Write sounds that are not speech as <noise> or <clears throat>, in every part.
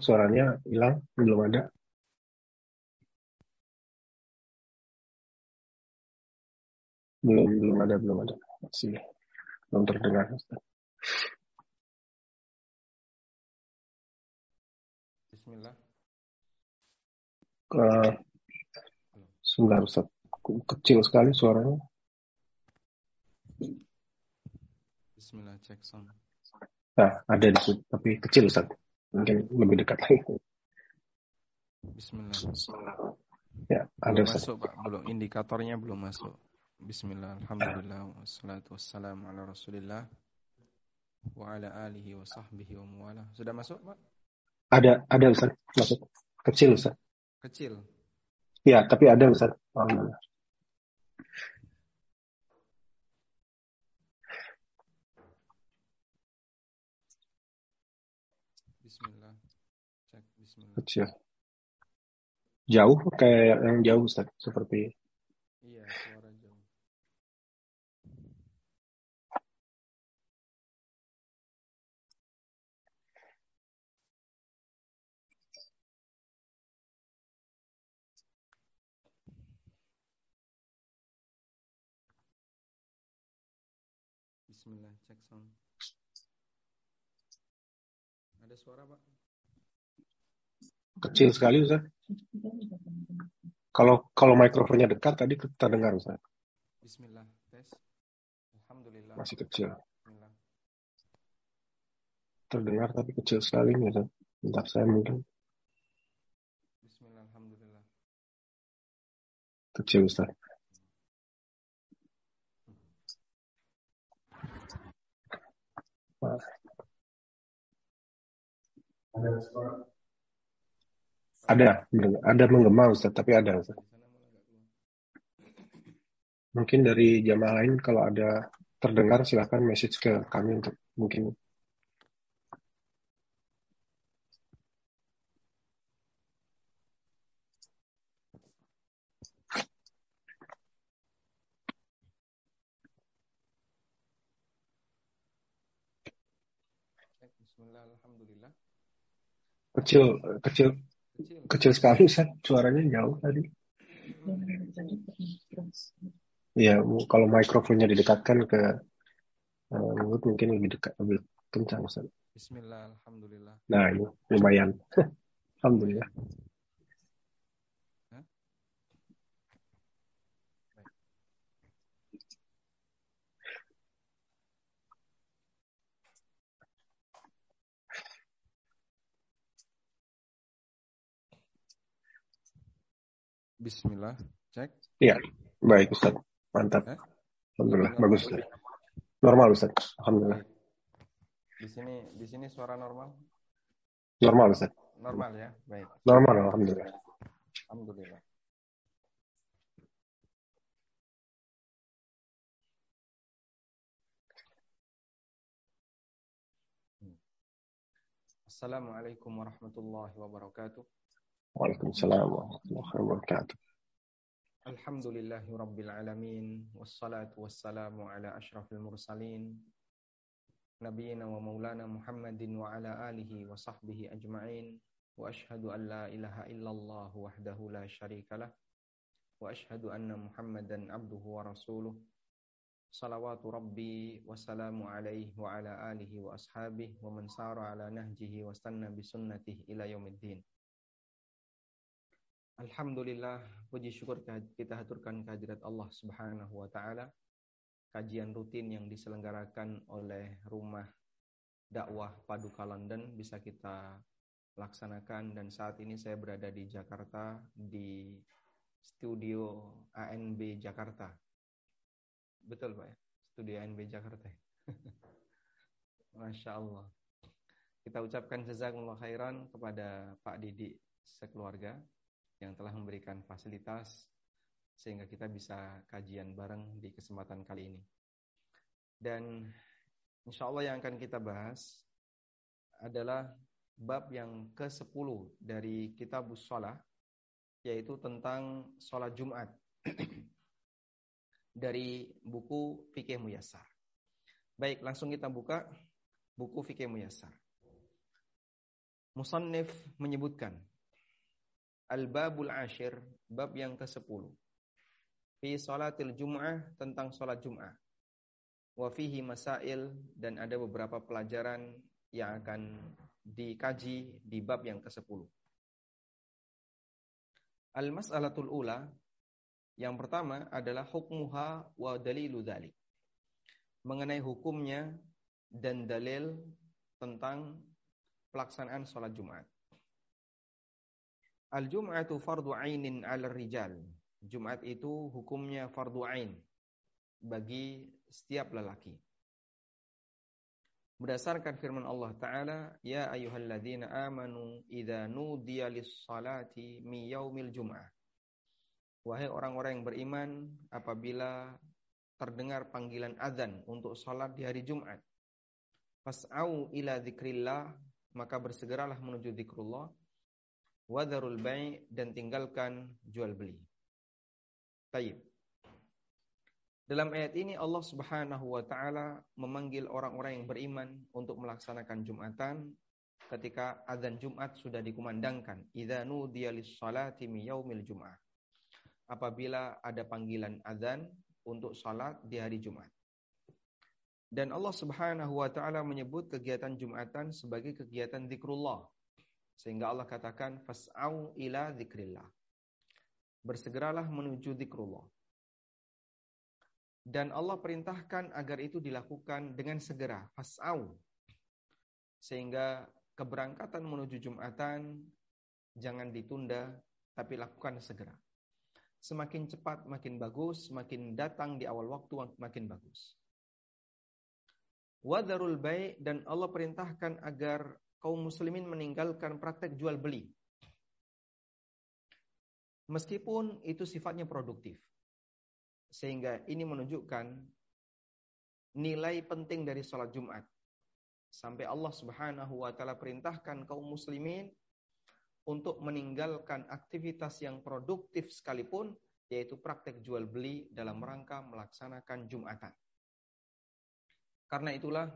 suaranya hilang, belum ada. Belum, belum ada, belum ada. Masih belum terdengar. Bismillah. Uh, sebentar Ustaz. Kecil sekali suaranya. Bismillah, cek sound. Nah, ada di situ, tapi kecil Ustaz. Mungkin lebih dekat lagi. Bismillah. Ya, ada belum masuk Pak, belum indikatornya belum masuk. Bismillah, alhamdulillah, wassalatu wassalamu ala rasulillah wa ala alihi wa sahbihi wa muwala. Sudah masuk Pak? Ada, ada Ustaz, masuk. Kecil Ustaz. Kecil? Ya, tapi ada Ustaz. Alhamdulillah. Bismillah. Cek bismillah. Kecil. Jauh kayak yang jauh Ustaz, seperti Iya, suara jauh. Bismillah, cek sound. Ada suara, Pak? Kecil sekali Ustaz. Kalau kalau mikrofonnya dekat tadi terdengar Ustaz. Bismillah, tes. Alhamdulillah. Masih kecil. Bismillah. Terdengar tapi kecil sekali nih Ustaz. Bentar saya mungkin Bismillah, alhamdulillah. kecil Ustaz. Ada, ada menggema Ustaz, tapi ada Ustaz. Mungkin dari jamaah lain kalau ada terdengar silahkan message ke kami untuk mungkin Bismillah, alhamdulillah. kecil kecil Kecil. sekali Ustaz. Suaranya jauh tadi. Iya, kalau mikrofonnya didekatkan ke eh, mulut mungkin lebih dekat, lebih kencang Ustaz. Bismillah, alhamdulillah. Nah, ini lumayan. <laughs> Alhamdulillah. Hah? Baik. Bismillah, cek. Iya, baik Ustaz. Mantap. Eh? Alhamdulillah, bagus Ustaz. Normal Ustaz. Alhamdulillah. Di sini di sini suara normal? Normal Ustaz. Normal ya, baik. Normal Alhamdulillah. Alhamdulillah. Hmm. Assalamualaikum warahmatullahi wabarakatuh. Waalaikumsalam warahmatullahi wabarakatuh. Alhamdulillahi rabbil alamin wassalatu wassalamu ala asyrafil mursalin nabiyina wa maulana Muhammadin wa ala alihi wa sahbihi ajma'in wa ashhadu an la ilaha illallah wahdahu la syarikalah wa ashhadu anna Muhammadan abduhu wa rasuluh salawatu rabbi wa salamu alaihi wa ala alihi wa ashabihi wa man sara ala nahjihi Alhamdulillah, puji syukur kita haturkan kehadirat Allah Subhanahu wa taala. Kajian rutin yang diselenggarakan oleh Rumah Dakwah Paduka London bisa kita laksanakan dan saat ini saya berada di Jakarta di studio ANB Jakarta. Betul Pak ya? Studio ANB Jakarta. ya? <laughs> Masya Allah. Kita ucapkan jazakumullah khairan kepada Pak Didi sekeluarga yang telah memberikan fasilitas sehingga kita bisa kajian bareng di kesempatan kali ini. Dan insya Allah yang akan kita bahas adalah bab yang ke-10 dari kitab sholat, yaitu tentang sholat Jumat <clears throat> dari buku Fikih Muyassar. Baik, langsung kita buka buku Fikih Muyassar. Musannif menyebutkan Al-Babul Ashir, bab yang ke-10. Fi salatil Jum'ah tentang salat Jum'ah. Wa fihi masail dan ada beberapa pelajaran yang akan dikaji di bab yang ke-10. Al-mas'alatul ula yang pertama adalah hukmuha wa dalilu dzalik. Mengenai hukumnya dan dalil tentang pelaksanaan sholat Jumat. Al-Jum'atu fardu ainin 'ala rijal. Jumat itu hukumnya fardu ain bagi setiap lelaki. Berdasarkan firman Allah Ta'ala, Ya ayuhalladzina amanu idha nudiya lis-salati mi yaumil jum'ah. Wahai orang-orang yang beriman, apabila terdengar panggilan azan untuk salat di hari Jumat, fas'au ila dzikrillah maka bersegeralah menuju zikrullah wadarul bai' dan tinggalkan jual beli. Taib. Dalam ayat ini Allah Subhanahu wa taala memanggil orang-orang yang beriman untuk melaksanakan Jumatan ketika azan Jumat sudah dikumandangkan. Idza nudiya lis-salati mi yaumil Jum'ah. Apabila ada panggilan azan untuk salat di hari Jumat. Dan Allah Subhanahu wa taala menyebut kegiatan Jumatan sebagai kegiatan zikrullah. Sehingga Allah katakan fas'au ila zikrillah. Bersegeralah menuju zikrullah. Dan Allah perintahkan agar itu dilakukan dengan segera, fas'au. Sehingga keberangkatan menuju Jumatan jangan ditunda tapi lakukan segera. Semakin cepat makin bagus, semakin datang di awal waktu makin bagus. Wadarul baik dan Allah perintahkan agar kaum muslimin meninggalkan praktek jual beli. Meskipun itu sifatnya produktif. Sehingga ini menunjukkan nilai penting dari sholat Jumat. Sampai Allah subhanahu wa ta'ala perintahkan kaum muslimin untuk meninggalkan aktivitas yang produktif sekalipun, yaitu praktek jual beli dalam rangka melaksanakan Jumatan. Karena itulah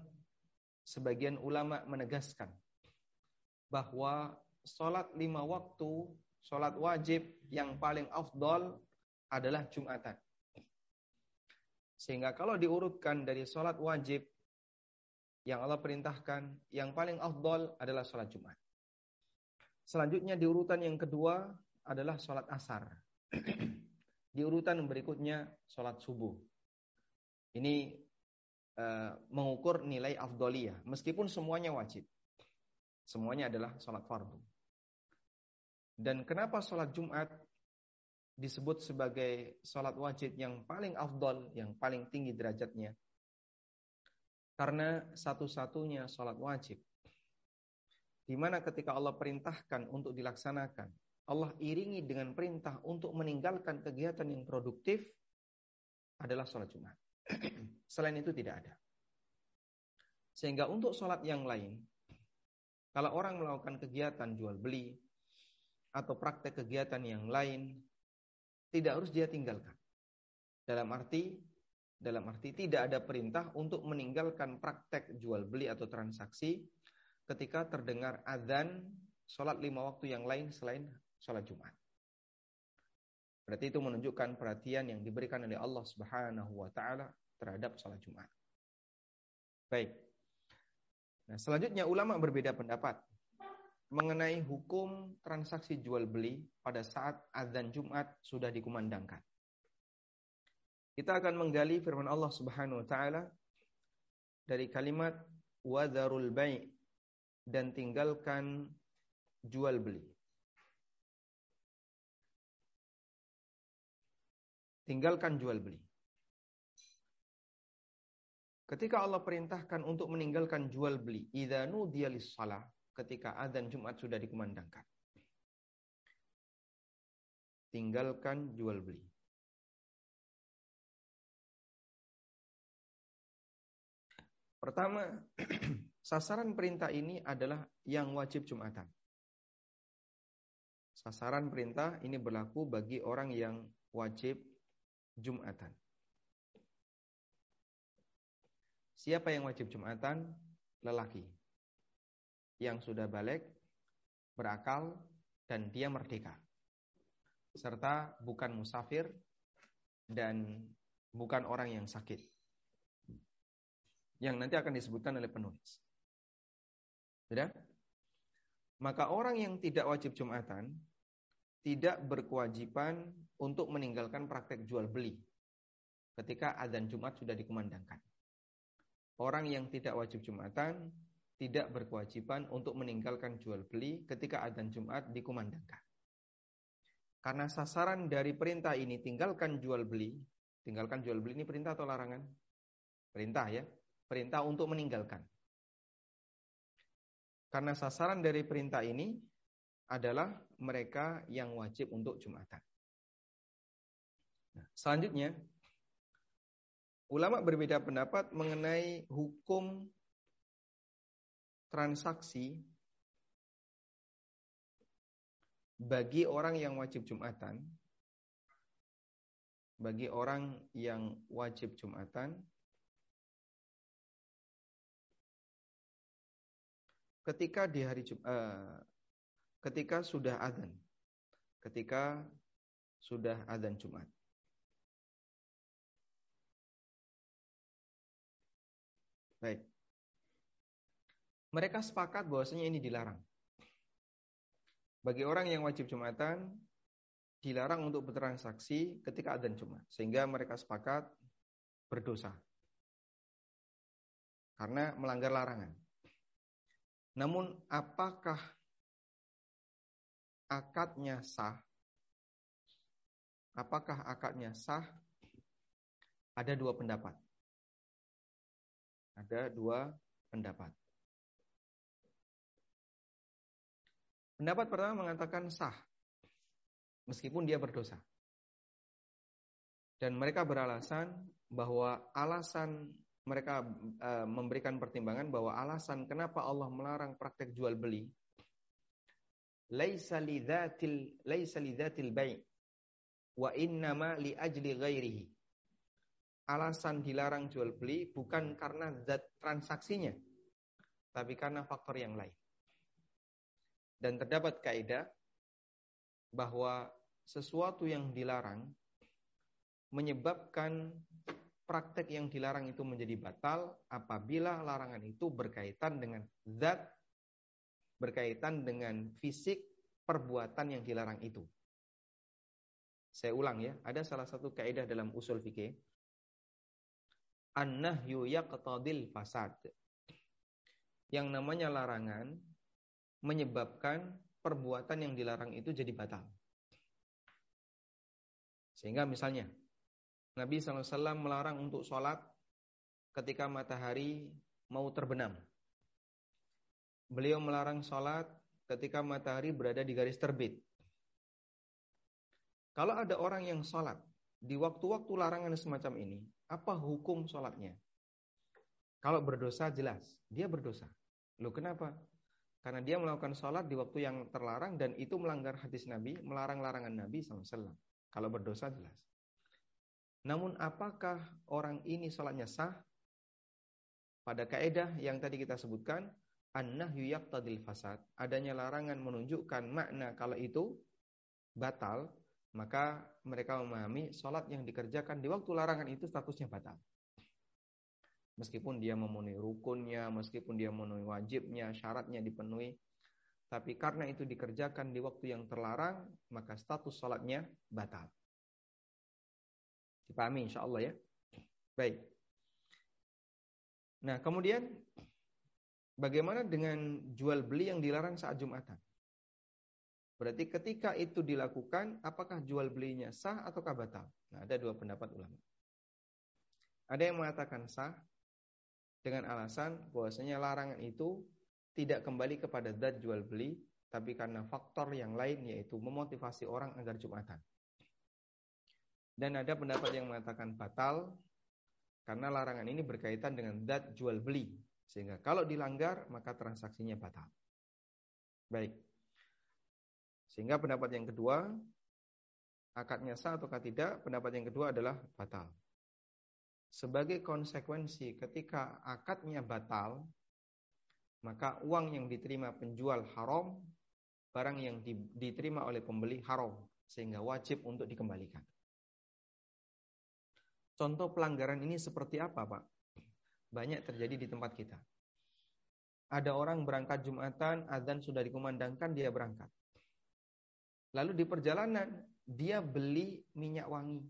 sebagian ulama menegaskan bahwa sholat lima waktu, sholat wajib yang paling afdol adalah Jumatan. Sehingga kalau diurutkan dari sholat wajib yang Allah perintahkan, yang paling afdol adalah sholat Jumat. Selanjutnya di urutan yang kedua adalah sholat asar. di urutan berikutnya sholat subuh. Ini Eh, mengukur nilai afdoliyah meskipun semuanya wajib. Semuanya adalah sholat fardu. Dan kenapa sholat Jumat disebut sebagai sholat wajib yang paling afdol, yang paling tinggi derajatnya? Karena satu-satunya sholat wajib. Di mana ketika Allah perintahkan untuk dilaksanakan, Allah iringi dengan perintah untuk meninggalkan kegiatan yang produktif adalah sholat Jumat. <clears throat> Selain itu tidak ada. Sehingga untuk sholat yang lain, kalau orang melakukan kegiatan jual beli atau praktek kegiatan yang lain, tidak harus dia tinggalkan. Dalam arti dalam arti tidak ada perintah untuk meninggalkan praktek jual beli atau transaksi ketika terdengar adzan sholat lima waktu yang lain selain sholat Jumat. Berarti itu menunjukkan perhatian yang diberikan oleh Allah Subhanahu wa taala terhadap sholat Jumat. Baik. Nah, selanjutnya ulama berbeda pendapat mengenai hukum transaksi jual beli pada saat azan Jumat sudah dikumandangkan. Kita akan menggali firman Allah Subhanahu wa taala dari kalimat wadharul bai' dan tinggalkan jual beli. tinggalkan jual beli. Ketika Allah perintahkan untuk meninggalkan jual beli, idza nudiya salah ketika adzan Jumat sudah dikumandangkan. Tinggalkan jual beli. Pertama, <clears throat> sasaran perintah ini adalah yang wajib Jumatan. Sasaran perintah ini berlaku bagi orang yang wajib Jumatan. Siapa yang wajib Jumatan? Lelaki. Yang sudah balik berakal, dan dia merdeka. Serta bukan musafir dan bukan orang yang sakit. Yang nanti akan disebutkan oleh penulis. Sudah? Maka orang yang tidak wajib Jumatan tidak berkewajiban untuk meninggalkan praktek jual beli ketika adzan Jumat sudah dikumandangkan. Orang yang tidak wajib Jumatan tidak berkewajiban untuk meninggalkan jual beli ketika adzan Jumat dikumandangkan. Karena sasaran dari perintah ini tinggalkan jual beli, tinggalkan jual beli ini perintah atau larangan? Perintah ya, perintah untuk meninggalkan. Karena sasaran dari perintah ini adalah mereka yang wajib untuk Jumatan. Nah, selanjutnya, ulama berbeda pendapat mengenai hukum transaksi bagi orang yang wajib Jumatan. Bagi orang yang wajib Jumatan. Ketika di hari Jumat, uh, ketika sudah adzan. Ketika sudah adzan Jumat. Baik. Mereka sepakat bahwasanya ini dilarang. Bagi orang yang wajib Jumatan dilarang untuk bertransaksi ketika adzan Jumat, sehingga mereka sepakat berdosa. Karena melanggar larangan. Namun apakah akadnya sah? Apakah akadnya sah? Ada dua pendapat. Ada dua pendapat. Pendapat pertama mengatakan sah. Meskipun dia berdosa. Dan mereka beralasan bahwa alasan mereka e, memberikan pertimbangan bahwa alasan kenapa Allah melarang praktek jual beli laisa lidzatil laisa lidzatil bai' wa innama li ajli ghairihi. Alasan dilarang jual beli bukan karena zat transaksinya, tapi karena faktor yang lain. Dan terdapat kaidah bahwa sesuatu yang dilarang menyebabkan praktek yang dilarang itu menjadi batal apabila larangan itu berkaitan dengan zat berkaitan dengan fisik perbuatan yang dilarang itu. Saya ulang ya, ada salah satu kaidah dalam usul fikih. An-nahyu yaqtadil fasad. Yang namanya larangan menyebabkan perbuatan yang dilarang itu jadi batal. Sehingga misalnya Nabi SAW melarang untuk sholat ketika matahari mau terbenam. Beliau melarang sholat ketika matahari berada di garis terbit. Kalau ada orang yang sholat di waktu-waktu larangan semacam ini, apa hukum sholatnya? Kalau berdosa jelas, dia berdosa. Loh kenapa? Karena dia melakukan sholat di waktu yang terlarang dan itu melanggar hadis Nabi, melarang larangan Nabi SAW. Kalau berdosa jelas. Namun apakah orang ini sholatnya sah? Pada kaedah yang tadi kita sebutkan, an-nahyu yaqtadil fasad, adanya larangan menunjukkan makna kalau itu batal, maka mereka memahami sholat yang dikerjakan di waktu larangan itu statusnya batal. Meskipun dia memenuhi rukunnya, meskipun dia memenuhi wajibnya, syaratnya dipenuhi, tapi karena itu dikerjakan di waktu yang terlarang, maka status sholatnya batal. Dipahami insya Allah ya. Baik. Nah kemudian Bagaimana dengan jual beli yang dilarang saat Jumatan? Berarti ketika itu dilakukan, apakah jual belinya sah atau batal? Nah, ada dua pendapat ulama. Ada yang mengatakan sah dengan alasan bahwasanya larangan itu tidak kembali kepada zat jual beli, tapi karena faktor yang lain yaitu memotivasi orang agar Jumatan. Dan ada pendapat yang mengatakan batal karena larangan ini berkaitan dengan zat jual beli, sehingga kalau dilanggar maka transaksinya batal. Baik. Sehingga pendapat yang kedua akadnya sah atau tidak, pendapat yang kedua adalah batal. Sebagai konsekuensi ketika akadnya batal, maka uang yang diterima penjual haram, barang yang diterima oleh pembeli haram sehingga wajib untuk dikembalikan. Contoh pelanggaran ini seperti apa, Pak? Banyak terjadi di tempat kita. Ada orang berangkat Jumatan, azan sudah dikumandangkan, dia berangkat. Lalu di perjalanan dia beli minyak wangi.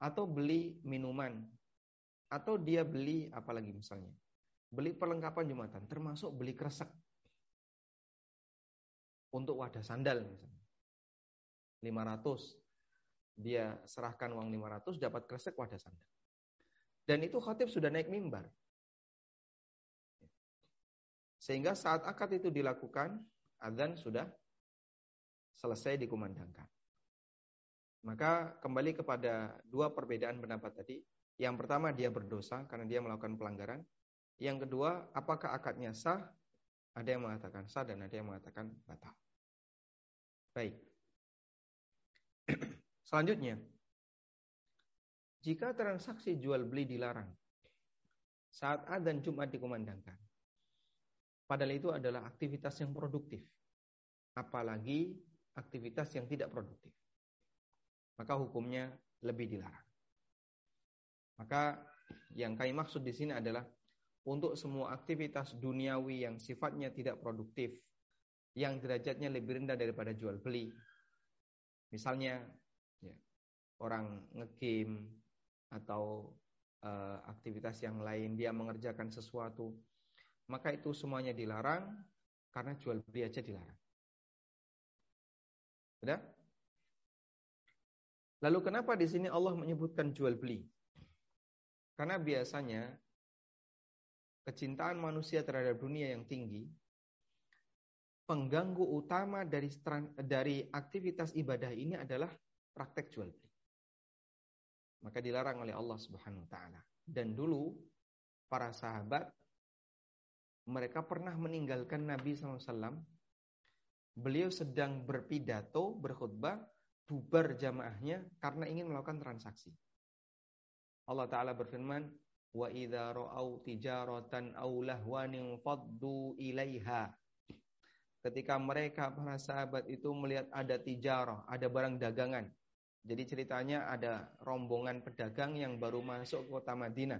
Atau beli minuman. Atau dia beli apa lagi misalnya? Beli perlengkapan jumatan termasuk beli kresek. Untuk wadah sandal misalnya. 500 dia serahkan uang 500 dapat kresek wadah sandal. Dan itu khatib sudah naik mimbar. Sehingga saat akad itu dilakukan azan sudah selesai dikumandangkan maka kembali kepada dua perbedaan pendapat tadi. Yang pertama dia berdosa karena dia melakukan pelanggaran. Yang kedua, apakah akadnya sah? Ada yang mengatakan sah dan ada yang mengatakan batal. Baik. <clears throat> Selanjutnya, jika transaksi jual beli dilarang saat adzan Jumat dikumandangkan, padahal itu adalah aktivitas yang produktif, apalagi aktivitas yang tidak produktif maka hukumnya lebih dilarang. Maka yang kami maksud di sini adalah untuk semua aktivitas duniawi yang sifatnya tidak produktif, yang derajatnya lebih rendah daripada jual beli. Misalnya ya, orang ngegame atau uh, aktivitas yang lain dia mengerjakan sesuatu, maka itu semuanya dilarang karena jual beli aja dilarang. Sudah? Lalu kenapa di sini Allah menyebutkan jual beli? Karena biasanya kecintaan manusia terhadap dunia yang tinggi pengganggu utama dari dari aktivitas ibadah ini adalah praktek jual beli. Maka dilarang oleh Allah Subhanahu wa taala. Dan dulu para sahabat mereka pernah meninggalkan Nabi SAW. Beliau sedang berpidato, berkhutbah, bubar jamaahnya karena ingin melakukan transaksi. Allah taala berfirman, "Wa idza ra'au tijaratan aw lahwanin faddu ilaiha." Ketika mereka para sahabat itu melihat ada tijarah, ada barang dagangan. Jadi ceritanya ada rombongan pedagang yang baru masuk kota Madinah.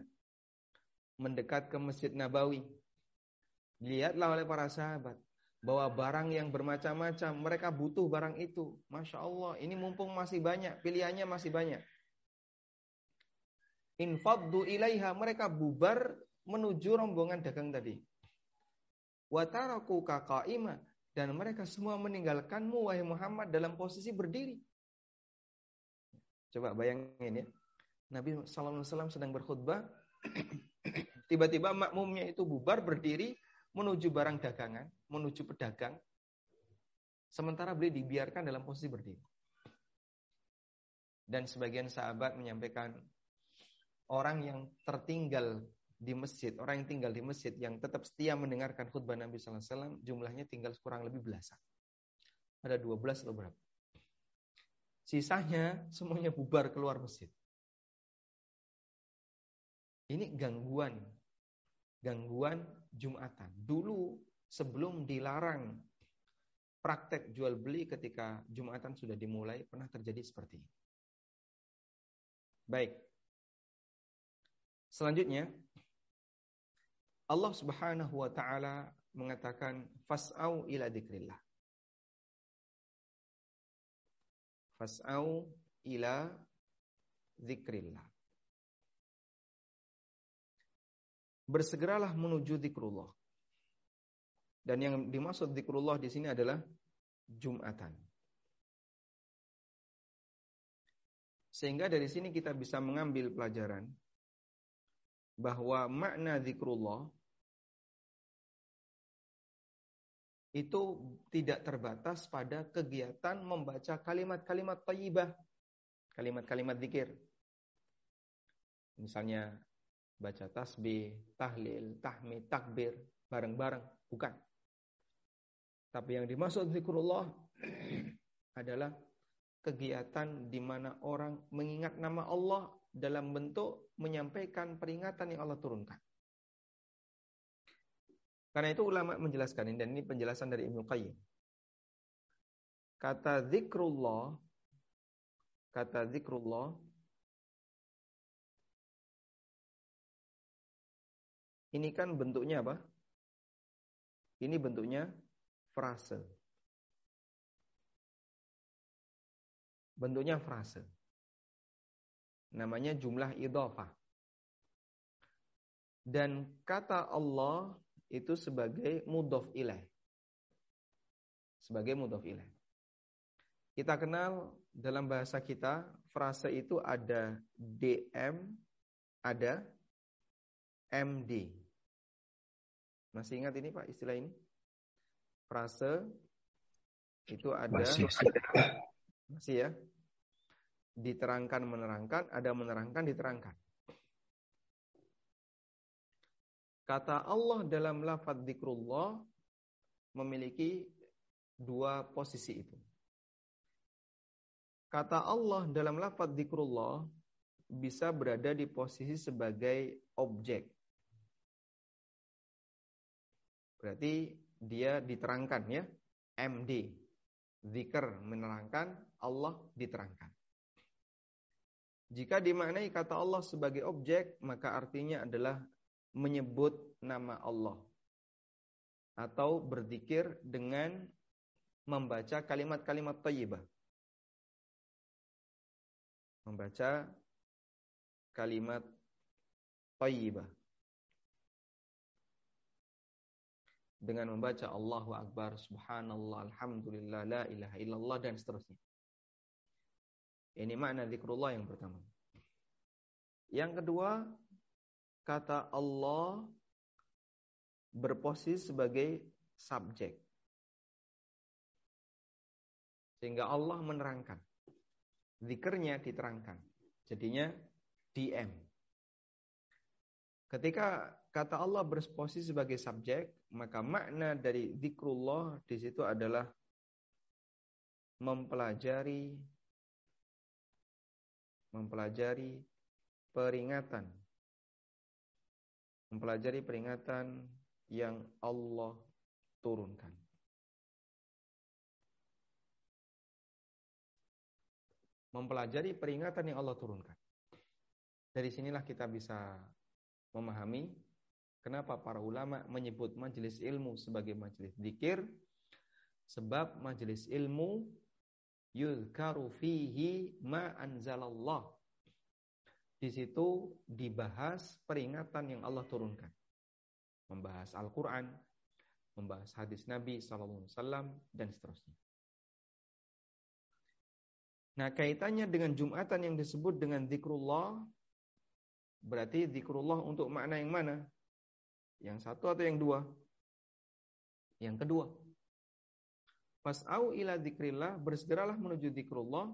Mendekat ke Masjid Nabawi. Lihatlah oleh para sahabat bahwa barang yang bermacam-macam mereka butuh barang itu. Masya Allah, ini mumpung masih banyak, pilihannya masih banyak. Infaddu ilaiha, mereka bubar menuju rombongan dagang tadi. Wataraku kakaima, dan mereka semua meninggalkanmu wahai Muhammad dalam posisi berdiri. Coba bayangin ya. Nabi SAW sedang berkhutbah, <clears throat> tiba-tiba makmumnya itu bubar berdiri menuju barang dagangan, menuju pedagang, sementara beliau dibiarkan dalam posisi berdiri. Dan sebagian sahabat menyampaikan orang yang tertinggal di masjid, orang yang tinggal di masjid yang tetap setia mendengarkan khutbah Nabi Sallallahu Alaihi Wasallam, jumlahnya tinggal kurang lebih belasan. Ada 12 atau berapa? Sisanya semuanya bubar keluar masjid. Ini gangguan gangguan Jumatan. Dulu sebelum dilarang praktek jual beli ketika Jumatan sudah dimulai pernah terjadi seperti ini. Baik. Selanjutnya Allah Subhanahu wa taala mengatakan fas'au ila dzikrillah. Fas'au ila dzikrillah. Bersegeralah menuju zikrullah. Dan yang dimaksud zikrullah di sini adalah Jumatan. Sehingga dari sini kita bisa mengambil pelajaran bahwa makna zikrullah itu tidak terbatas pada kegiatan membaca kalimat-kalimat tayyibah, kalimat-kalimat zikir. Misalnya baca tasbih, tahlil, tahmid, takbir bareng-bareng, bukan. Tapi yang dimaksud zikrullah <clears throat> adalah kegiatan di mana orang mengingat nama Allah dalam bentuk menyampaikan peringatan yang Allah turunkan. Karena itu ulama menjelaskan ini dan ini penjelasan dari Ibnu Qayyim. Kata zikrullah kata zikrullah ini kan bentuknya apa? Ini bentuknya frase. Bentuknya frase. Namanya jumlah idhafah. Dan kata Allah itu sebagai mudhof ilaih. Sebagai mudhof ilaih. Kita kenal dalam bahasa kita frase itu ada DM, ada MD. Masih ingat ini Pak istilah ini? Frase itu ada Masih. masih ya. Diterangkan menerangkan, ada menerangkan diterangkan. Kata Allah dalam lafaz zikrullah memiliki dua posisi itu. Kata Allah dalam lafaz zikrullah bisa berada di posisi sebagai objek. Berarti dia diterangkan ya, MD. Zikr menerangkan, Allah diterangkan. Jika dimaknai kata Allah sebagai objek, maka artinya adalah menyebut nama Allah. Atau berzikir dengan membaca kalimat-kalimat thayyibah membaca kalimat thayyibah dengan membaca Allahu Akbar, Subhanallah, Alhamdulillah, La ilaha illallah dan seterusnya. Ini makna zikrullah yang pertama. Yang kedua, kata Allah berposisi sebagai subjek. Sehingga Allah menerangkan zikernya diterangkan. Jadinya DM. Ketika kata Allah berposisi sebagai subjek, maka makna dari zikrullah di situ adalah mempelajari mempelajari peringatan mempelajari peringatan yang Allah turunkan. mempelajari peringatan yang Allah turunkan. Dari sinilah kita bisa memahami kenapa para ulama menyebut majelis ilmu sebagai majelis zikir sebab majelis ilmu yuzkaru fihi ma anzalallah. Di situ dibahas peringatan yang Allah turunkan. Membahas Al-Qur'an, membahas hadis Nabi wasallam dan seterusnya. Nah, kaitannya dengan Jumatan yang disebut dengan zikrullah berarti zikrullah untuk makna yang mana? Yang satu atau yang dua? Yang kedua. Fas'au ila zikrillah, bersegeralah menuju zikrullah.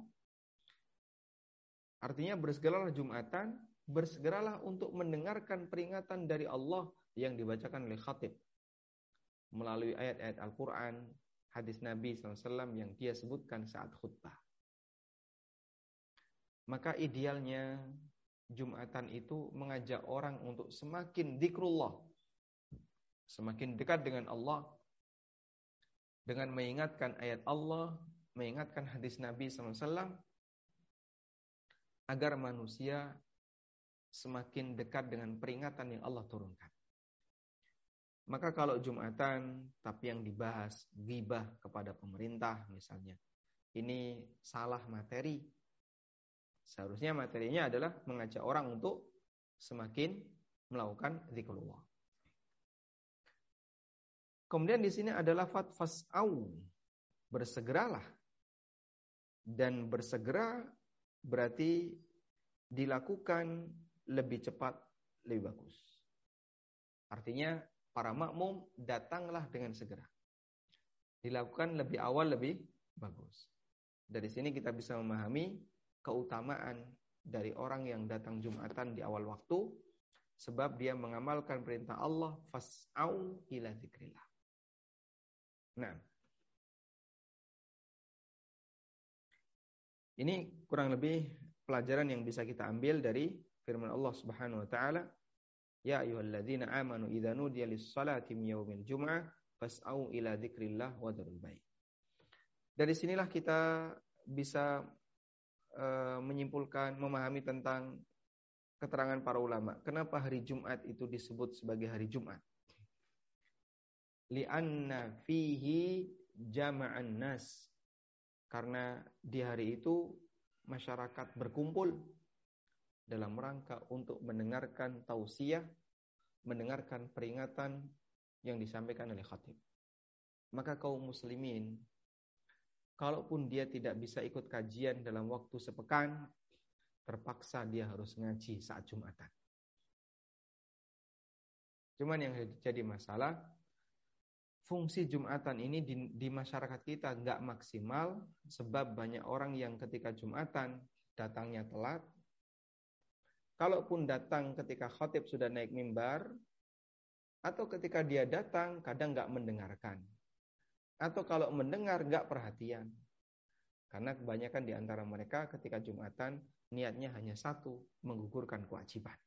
Artinya bersegeralah Jumatan, bersegeralah untuk mendengarkan peringatan dari Allah yang dibacakan oleh khatib melalui ayat-ayat Al-Quran, hadis Nabi SAW yang dia sebutkan saat khutbah. Maka idealnya Jumatan itu mengajak orang untuk semakin zikrullah. Semakin dekat dengan Allah. Dengan mengingatkan ayat Allah, mengingatkan hadis Nabi SAW. Agar manusia semakin dekat dengan peringatan yang Allah turunkan. Maka kalau Jumatan, tapi yang dibahas gibah kepada pemerintah misalnya. Ini salah materi, Seharusnya materinya adalah mengajak orang untuk semakin melakukan zikrullah. Kemudian di sini adalah fas'au. Bersegeralah. Dan bersegera berarti dilakukan lebih cepat, lebih bagus. Artinya para makmum datanglah dengan segera. Dilakukan lebih awal, lebih bagus. Dari sini kita bisa memahami keutamaan dari orang yang datang Jumatan di awal waktu sebab dia mengamalkan perintah Allah fas'au ila zikrillah. Nah. Ini kurang lebih pelajaran yang bisa kita ambil dari firman Allah Subhanahu wa taala Ya ayyuhalladzina amanu idza nudiya lis-salati min yaumil jum'ah fas'au ila dzikrillah wa dzarul bait. Dari sinilah kita bisa uh, menyimpulkan, memahami tentang keterangan para ulama. Kenapa hari Jumat itu disebut sebagai hari Jumat? Lianna fihi jama'an nas. Karena di hari itu masyarakat berkumpul dalam rangka untuk mendengarkan tausiah, mendengarkan peringatan yang disampaikan oleh khatib. Maka kaum muslimin, kalaupun dia tidak bisa ikut kajian dalam waktu sepekan, terpaksa dia harus ngaji saat Jumatan. Cuman yang jadi masalah, fungsi Jumatan ini di, di masyarakat kita nggak maksimal sebab banyak orang yang ketika Jumatan datangnya telat, Kalaupun datang ketika khotib sudah naik mimbar, atau ketika dia datang kadang nggak mendengarkan. Atau kalau mendengar nggak perhatian. Karena kebanyakan di antara mereka ketika Jumatan niatnya hanya satu, menggugurkan kewajiban.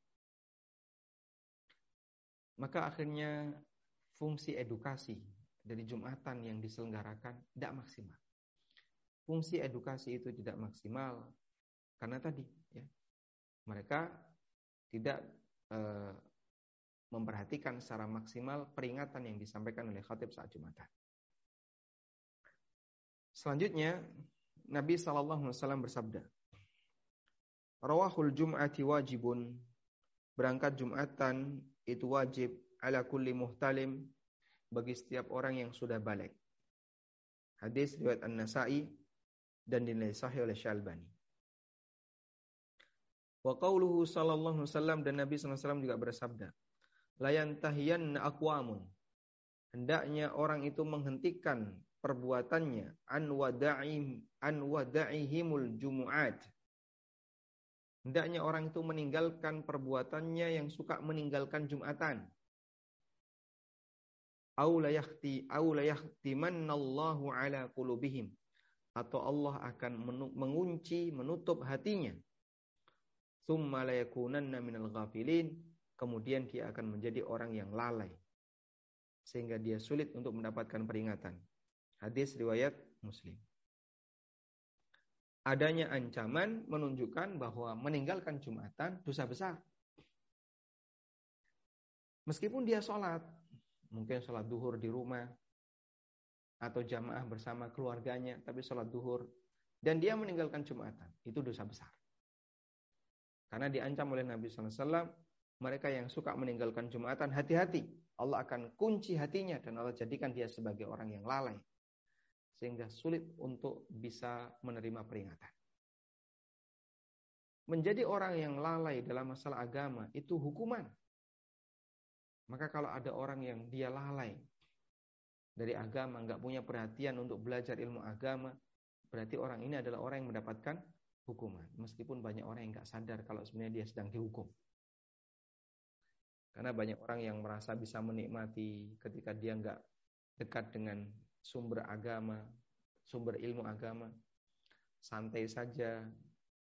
Maka akhirnya fungsi edukasi dari Jumatan yang diselenggarakan tidak maksimal. Fungsi edukasi itu tidak maksimal karena tadi ya mereka tidak eh, memperhatikan secara maksimal peringatan yang disampaikan oleh khatib saat Jumatan. Selanjutnya, Nabi SAW bersabda, Rawahul Jum'ati wajibun, berangkat Jumatan itu wajib ala kulli muhtalim bagi setiap orang yang sudah balik. Hadis riwayat An-Nasa'i dan dinilai sahih oleh Syalbani. Wa qauluhu sallallahu alaihi wasallam dan Nabi sallallahu alaihi wasallam juga bersabda, "Layan tahiyanna aqwamun." Hendaknya orang itu menghentikan perbuatannya an wada'im an wada'ihimul jumu'at. Hendaknya orang itu meninggalkan perbuatannya yang suka meninggalkan Jumatan. Au la la ala atau Allah akan mengunci menutup hatinya Thumma layakunanna minal ghafilin. Kemudian dia akan menjadi orang yang lalai. Sehingga dia sulit untuk mendapatkan peringatan. Hadis riwayat Muslim. Adanya ancaman menunjukkan bahwa meninggalkan Jumatan dosa besar. Meskipun dia sholat, mungkin sholat duhur di rumah, atau jamaah bersama keluarganya, tapi sholat duhur, dan dia meninggalkan Jumatan, itu dosa besar. Karena diancam oleh Nabi SAW, mereka yang suka meninggalkan Jumatan, hati-hati. Allah akan kunci hatinya dan Allah jadikan dia sebagai orang yang lalai. Sehingga sulit untuk bisa menerima peringatan. Menjadi orang yang lalai dalam masalah agama itu hukuman. Maka kalau ada orang yang dia lalai dari agama, nggak punya perhatian untuk belajar ilmu agama, berarti orang ini adalah orang yang mendapatkan hukuman. Meskipun banyak orang yang nggak sadar kalau sebenarnya dia sedang dihukum. Karena banyak orang yang merasa bisa menikmati ketika dia nggak dekat dengan sumber agama, sumber ilmu agama, santai saja,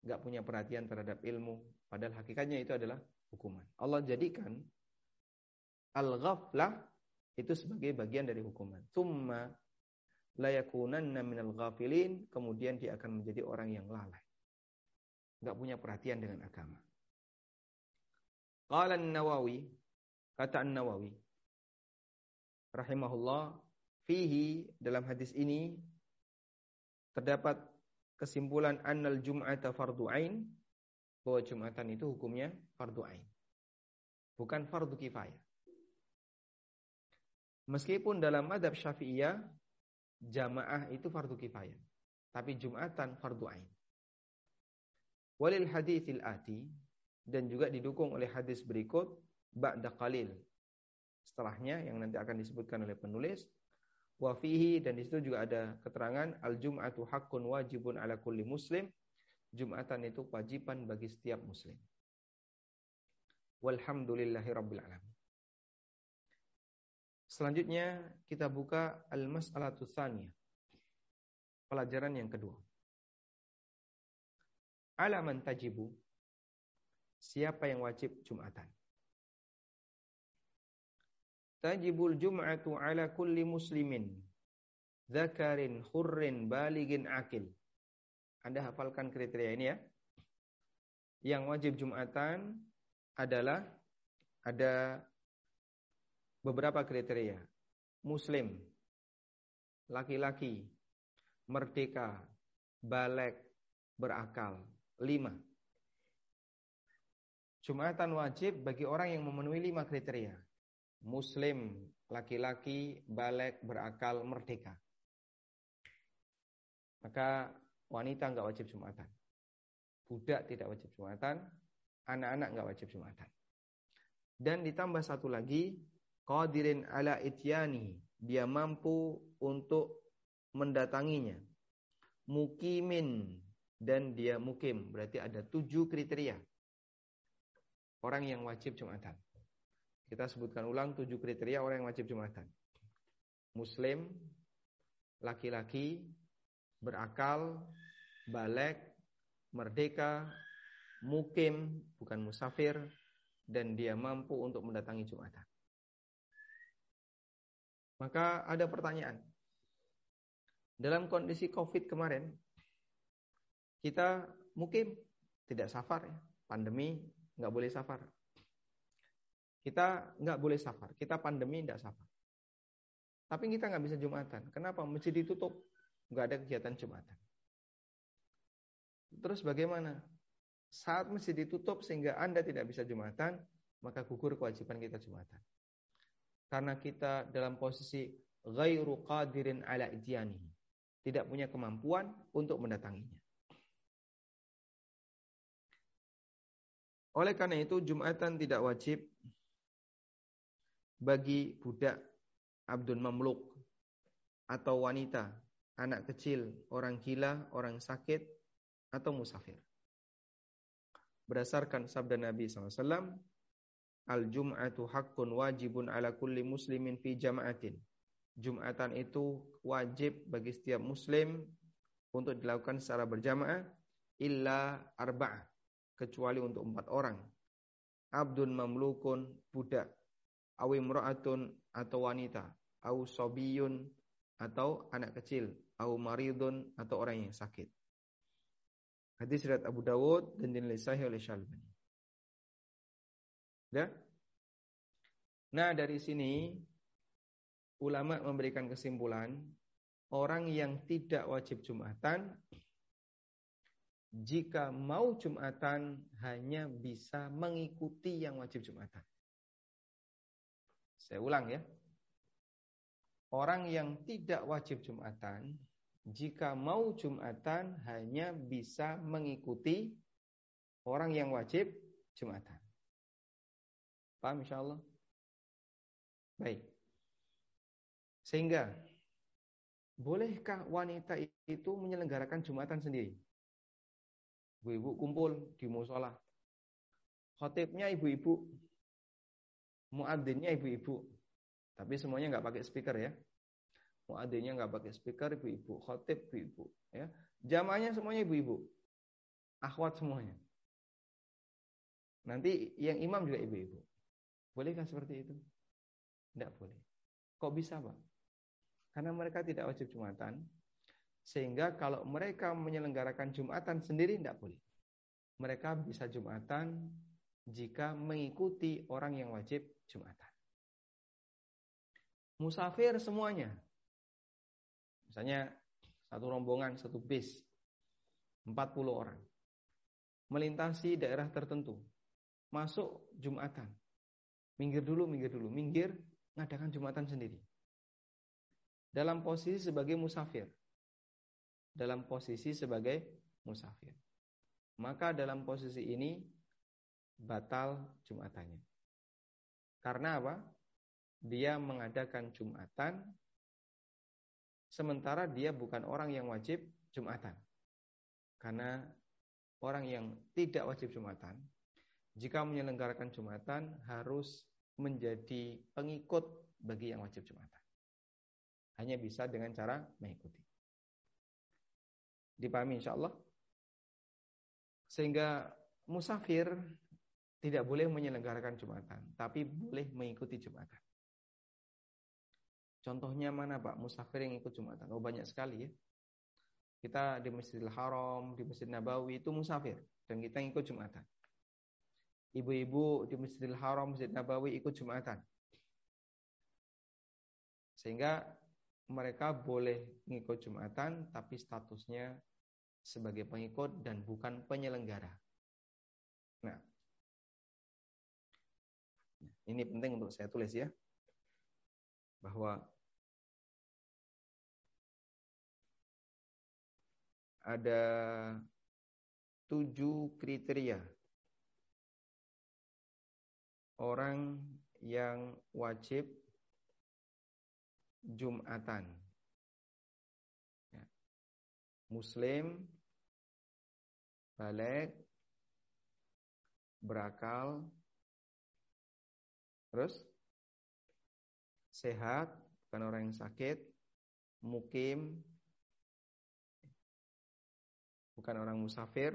nggak punya perhatian terhadap ilmu. Padahal hakikatnya itu adalah hukuman. Allah jadikan al-ghaflah itu sebagai bagian dari hukuman. Thumma layakunanna minal ghafilin, kemudian dia akan menjadi orang yang lalai nggak punya perhatian dengan agama. Qala nawawi kata An-Nawawi rahimahullah fihi dalam hadis ini terdapat kesimpulan annal jum'ata fardu ain bahwa Jumatan itu hukumnya fardu ain. Bukan fardu kifayah. Meskipun dalam madhab syafi'iyah jamaah itu fardu kifayah. Tapi Jumatan fardu ain. Walil haditsil ati dan juga didukung oleh hadis berikut ba'da qalil. Setelahnya yang nanti akan disebutkan oleh penulis wa fihi dan di situ juga ada keterangan al jum'atu haqqun wajibun ala kulli muslim. Jumatan itu kewajiban bagi setiap muslim. Walhamdulillahi alamin. Selanjutnya kita buka al-mas'alatu tsaniyah. Pelajaran yang kedua alaman tajibu siapa yang wajib Jumatan. tajibul jum'atu ala kulli muslimin zakarin hurrin baligin akil. Anda hafalkan kriteria ini ya. Yang wajib Jumatan adalah ada beberapa kriteria. Muslim, laki-laki, merdeka, balik, berakal. Lima. Jumatan wajib bagi orang yang memenuhi lima kriteria. Muslim, laki-laki, balik, berakal, merdeka. Maka wanita nggak wajib Jumatan. Budak tidak wajib Jumatan. Anak-anak nggak wajib Jumatan. Dan ditambah satu lagi, qadirin ala ityani. Dia mampu untuk mendatanginya. Mukimin dan dia mukim. Berarti ada tujuh kriteria orang yang wajib Jumatan. Kita sebutkan ulang tujuh kriteria orang yang wajib Jumatan. Muslim, laki-laki, berakal, balik, merdeka, mukim, bukan musafir, dan dia mampu untuk mendatangi Jumatan. Maka ada pertanyaan. Dalam kondisi COVID kemarin, kita mukim, tidak safar ya, pandemi nggak boleh safar. Kita nggak boleh safar. Kita pandemi nggak safar. Tapi kita nggak bisa jumatan. Kenapa? Masjid ditutup, nggak ada kegiatan jumatan. Terus bagaimana? Saat masjid ditutup sehingga anda tidak bisa jumatan, maka gugur kewajiban kita jumatan. Karena kita dalam posisi ghairu qadirin ala idyanihi. Tidak punya kemampuan untuk mendatanginya. Oleh karena itu Jumatan tidak wajib bagi budak abdul mamluk atau wanita, anak kecil, orang gila, orang sakit atau musafir. Berdasarkan sabda Nabi SAW, Al-Jum'atu haqqun wajibun ala kulli muslimin fi jama'atin. Jumatan itu wajib bagi setiap muslim untuk dilakukan secara berjamaah illa arba'ah kecuali untuk empat orang. Abdun mamlukun budak, awi mra'atun atau wanita, au sobiyun atau anak kecil, au maridun atau orang yang sakit. Hadis riwayat Abu Dawud dan dinilai sahih oleh Syalbani. Ya? Nah, dari sini ulama memberikan kesimpulan orang yang tidak wajib Jumatan jika mau Jumatan hanya bisa mengikuti yang wajib Jumatan. Saya ulang ya. Orang yang tidak wajib Jumatan, jika mau Jumatan hanya bisa mengikuti orang yang wajib Jumatan. Paham insya Allah? Baik. Sehingga, bolehkah wanita itu menyelenggarakan Jumatan sendiri? Ibu-ibu kumpul di musola. Khotibnya ibu-ibu. Muadzinnya ibu-ibu. Tapi semuanya nggak pakai speaker ya. Muadzinnya nggak pakai speaker ibu-ibu. Khotib ibu-ibu. Ya. Jamaahnya semuanya ibu-ibu. Akhwat semuanya. Nanti yang imam juga ibu-ibu. Bolehkah seperti itu? Tidak boleh. Kok bisa, Pak? Karena mereka tidak wajib Jumatan, sehingga kalau mereka menyelenggarakan Jumatan sendiri tidak boleh. Mereka bisa Jumatan jika mengikuti orang yang wajib Jumatan. Musafir semuanya. Misalnya satu rombongan, satu bis, 40 orang. Melintasi daerah tertentu. Masuk Jumatan. Minggir dulu, minggir dulu. Minggir, ngadakan Jumatan sendiri. Dalam posisi sebagai musafir dalam posisi sebagai musafir. Maka dalam posisi ini batal Jumatannya. Karena apa? Dia mengadakan Jumatan sementara dia bukan orang yang wajib Jumatan. Karena orang yang tidak wajib Jumatan jika menyelenggarakan Jumatan harus menjadi pengikut bagi yang wajib Jumatan. Hanya bisa dengan cara mengikuti. Dipahami insya Allah. Sehingga musafir tidak boleh menyelenggarakan Jumatan, tapi boleh mengikuti Jumatan. Contohnya mana Pak? Musafir yang ikut Jumatan. Oh banyak sekali ya. Kita di Masjidil Haram, di Masjid Nabawi itu musafir dan kita ikut Jumatan. Ibu-ibu di Masjidil Haram, Masjid Nabawi ikut Jumatan. Sehingga mereka boleh ngikut Jumatan tapi statusnya sebagai pengikut dan bukan penyelenggara. Nah, ini penting untuk saya tulis ya. Bahwa ada tujuh kriteria orang yang wajib Jumatan. Ya. Muslim, balik, berakal, terus sehat, bukan orang yang sakit, mukim, bukan orang musafir,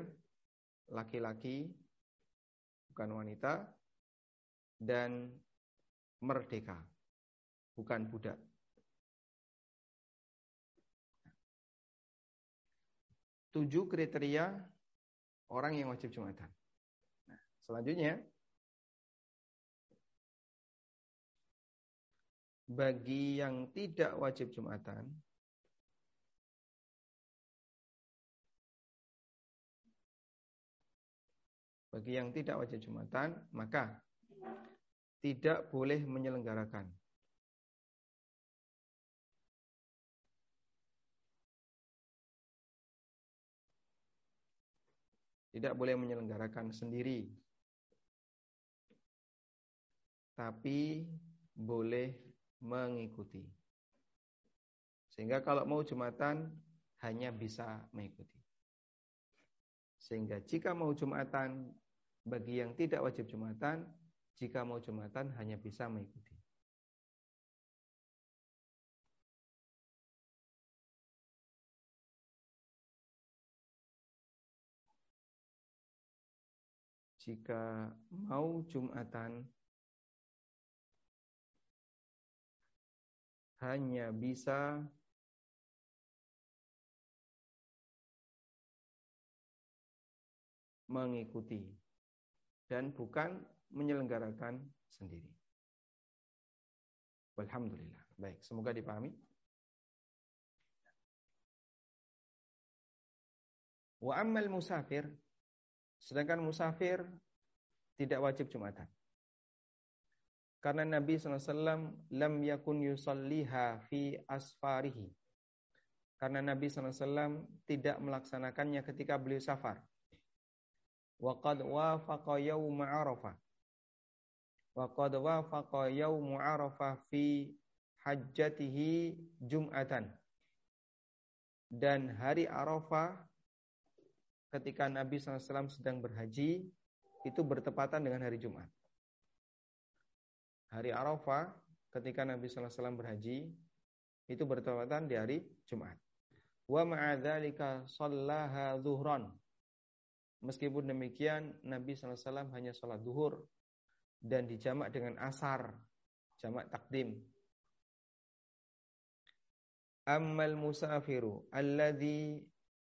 laki-laki, bukan wanita, dan merdeka, bukan budak. Tujuh kriteria orang yang wajib Jumatan. Nah, selanjutnya, bagi yang tidak wajib Jumatan, Bagi yang tidak wajib Jumatan, maka tidak boleh menyelenggarakan. Tidak boleh menyelenggarakan sendiri. Tapi boleh mengikuti. Sehingga kalau mau Jumatan hanya bisa mengikuti. Sehingga jika mau Jumatan bagi yang tidak wajib Jumatan, jika mau Jumatan hanya bisa mengikuti. Jika mau Jumatan hanya bisa mengikuti dan bukan menyelenggarakan sendiri. Alhamdulillah. Baik, semoga dipahami. Wa ammal musafir, sedangkan musafir tidak wajib Jumatan. Karena Nabi SAW lam yakun yusalliha fi asfarihi. Karena Nabi SAW tidak melaksanakannya ketika beliau safar wa qad wafaqa yaum Arafah wa qad wafaqa yaum Arafah fi hajjatihi Jum'atan dan hari Arafah ketika Nabi SAW sedang berhaji itu bertepatan dengan hari Jumat. Hari Arafah ketika Nabi SAW berhaji itu bertepatan di hari Jumat. Wa ma'adzalika sallaha zuhran Meskipun demikian, Nabi SAW hanya sholat duhur dan dijamak dengan asar, jamak takdim. Ammal musafiru alladhi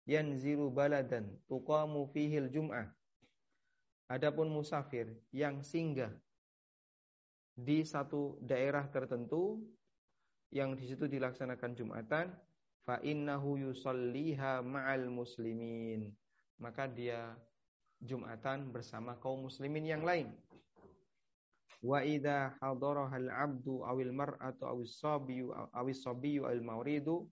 yanziru baladan tuqamu fihil jum'ah. Adapun musafir yang singgah di satu daerah tertentu yang di situ dilaksanakan Jumatan, fa innahu yusalliha ma'al muslimin maka dia Jumatan bersama kaum muslimin yang lain. Wa idza hadaraha al-'abdu awil mar'atu awis sabiyyu awis sabiyyu al-mawridu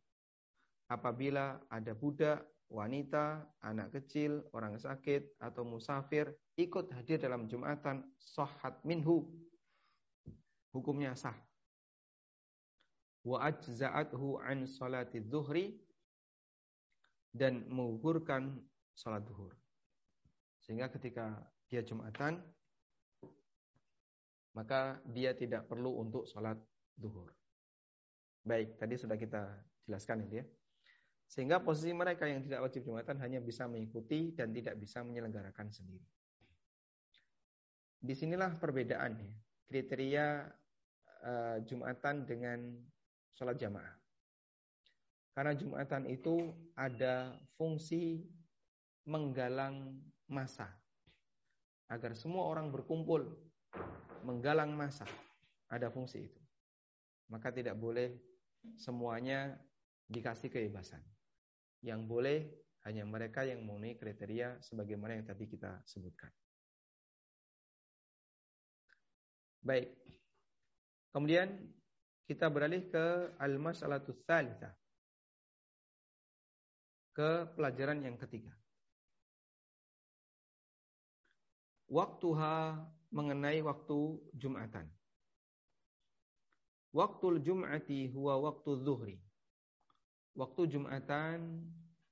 apabila ada budak, wanita, anak kecil, orang sakit atau musafir ikut hadir dalam Jumatan sahhat minhu hukumnya sah. Wa ajza'athu an salati dhuhri dan mengukurkan sholat duhur. Sehingga ketika dia Jumatan, maka dia tidak perlu untuk sholat duhur. Baik, tadi sudah kita jelaskan ini ya. Sehingga posisi mereka yang tidak wajib Jumatan hanya bisa mengikuti dan tidak bisa menyelenggarakan sendiri. Di sinilah perbedaan ya. Kriteria uh, Jumatan dengan sholat jamaah. Karena Jumatan itu ada fungsi menggalang masa. Agar semua orang berkumpul menggalang masa. Ada fungsi itu. Maka tidak boleh semuanya dikasih kebebasan. Yang boleh hanya mereka yang memenuhi kriteria sebagaimana yang tadi kita sebutkan. Baik. Kemudian kita beralih ke al-mas'alatus tsalitsah. Ke pelajaran yang ketiga. Waktuha mengenai waktu Jumatan. Waktu Jum'ati huwa waktu zuhri. Waktu Jumatan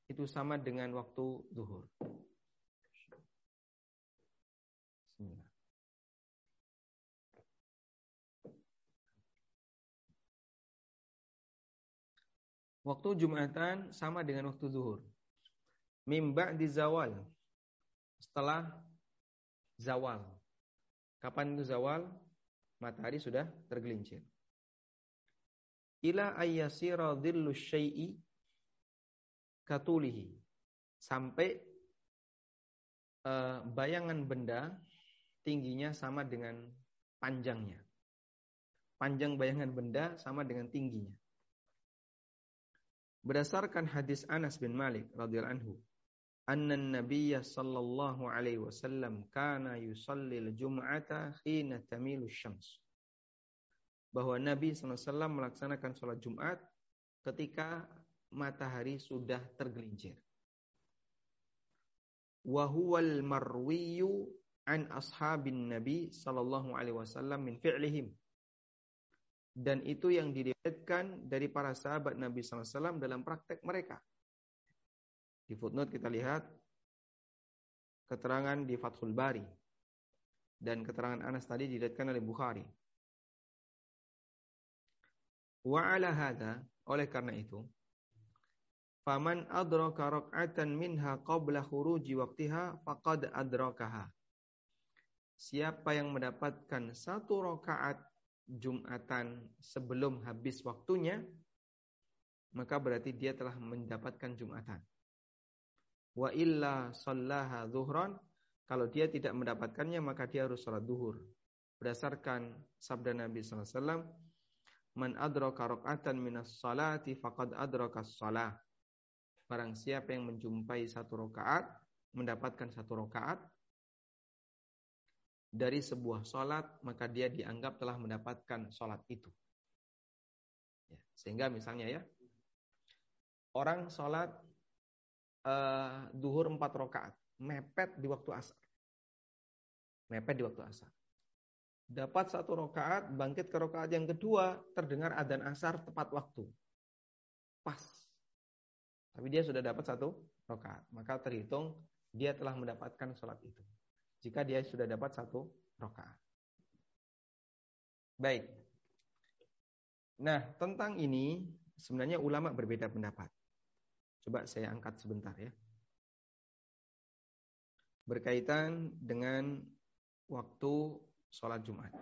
itu sama dengan waktu zuhur. Waktu Jumatan sama dengan waktu zuhur. Mimba di zawal. Setelah zawal. Kapan itu zawal? Matahari sudah tergelincir. Ila ayyasira dhillu syai'i katulihi. Sampai uh, bayangan benda tingginya sama dengan panjangnya. Panjang bayangan benda sama dengan tingginya. Berdasarkan hadis Anas bin Malik radhiyallahu anhu, anna Nabiy sallallahu alaihi wasallam kana yusallil jum'ata hina tamilu syams. Bahwa Nabi SAW melaksanakan sholat Jumat ketika matahari sudah tergelincir. Wahuwal marwiyu an ashabin Nabi sallallahu alaihi wasallam min fi'lihim dan itu yang diriwayatkan dari para sahabat Nabi SAW dalam praktek mereka. Di footnote kita lihat keterangan di Fathul Bari dan keterangan Anas tadi diriwayatkan oleh Bukhari. Wa ala hadha, oleh karena itu, faman adraka rak'atan minha qabla khuruji waqtiha faqad adrakaha. Siapa yang mendapatkan satu rakaat Jumatan sebelum habis waktunya, maka berarti dia telah mendapatkan Jumatan. Wa illa sallaha zuhran, kalau dia tidak mendapatkannya maka dia harus salat duhur. Berdasarkan sabda Nabi SAW, Man adraka rak'atan minas salati faqad adraka salah. Barang siapa yang menjumpai satu rakaat, mendapatkan satu rakaat, dari sebuah sholat, maka dia dianggap telah mendapatkan sholat itu. Ya, sehingga misalnya ya, orang sholat uh, duhur empat rakaat, mepet di waktu asar. Mepet di waktu asar. Dapat satu rakaat, bangkit ke rakaat yang kedua, terdengar adzan asar tepat waktu. Pas. Tapi dia sudah dapat satu rakaat, maka terhitung dia telah mendapatkan sholat itu jika dia sudah dapat satu rokaat. Baik. Nah, tentang ini sebenarnya ulama berbeda pendapat. Coba saya angkat sebentar ya. Berkaitan dengan waktu sholat Jumat.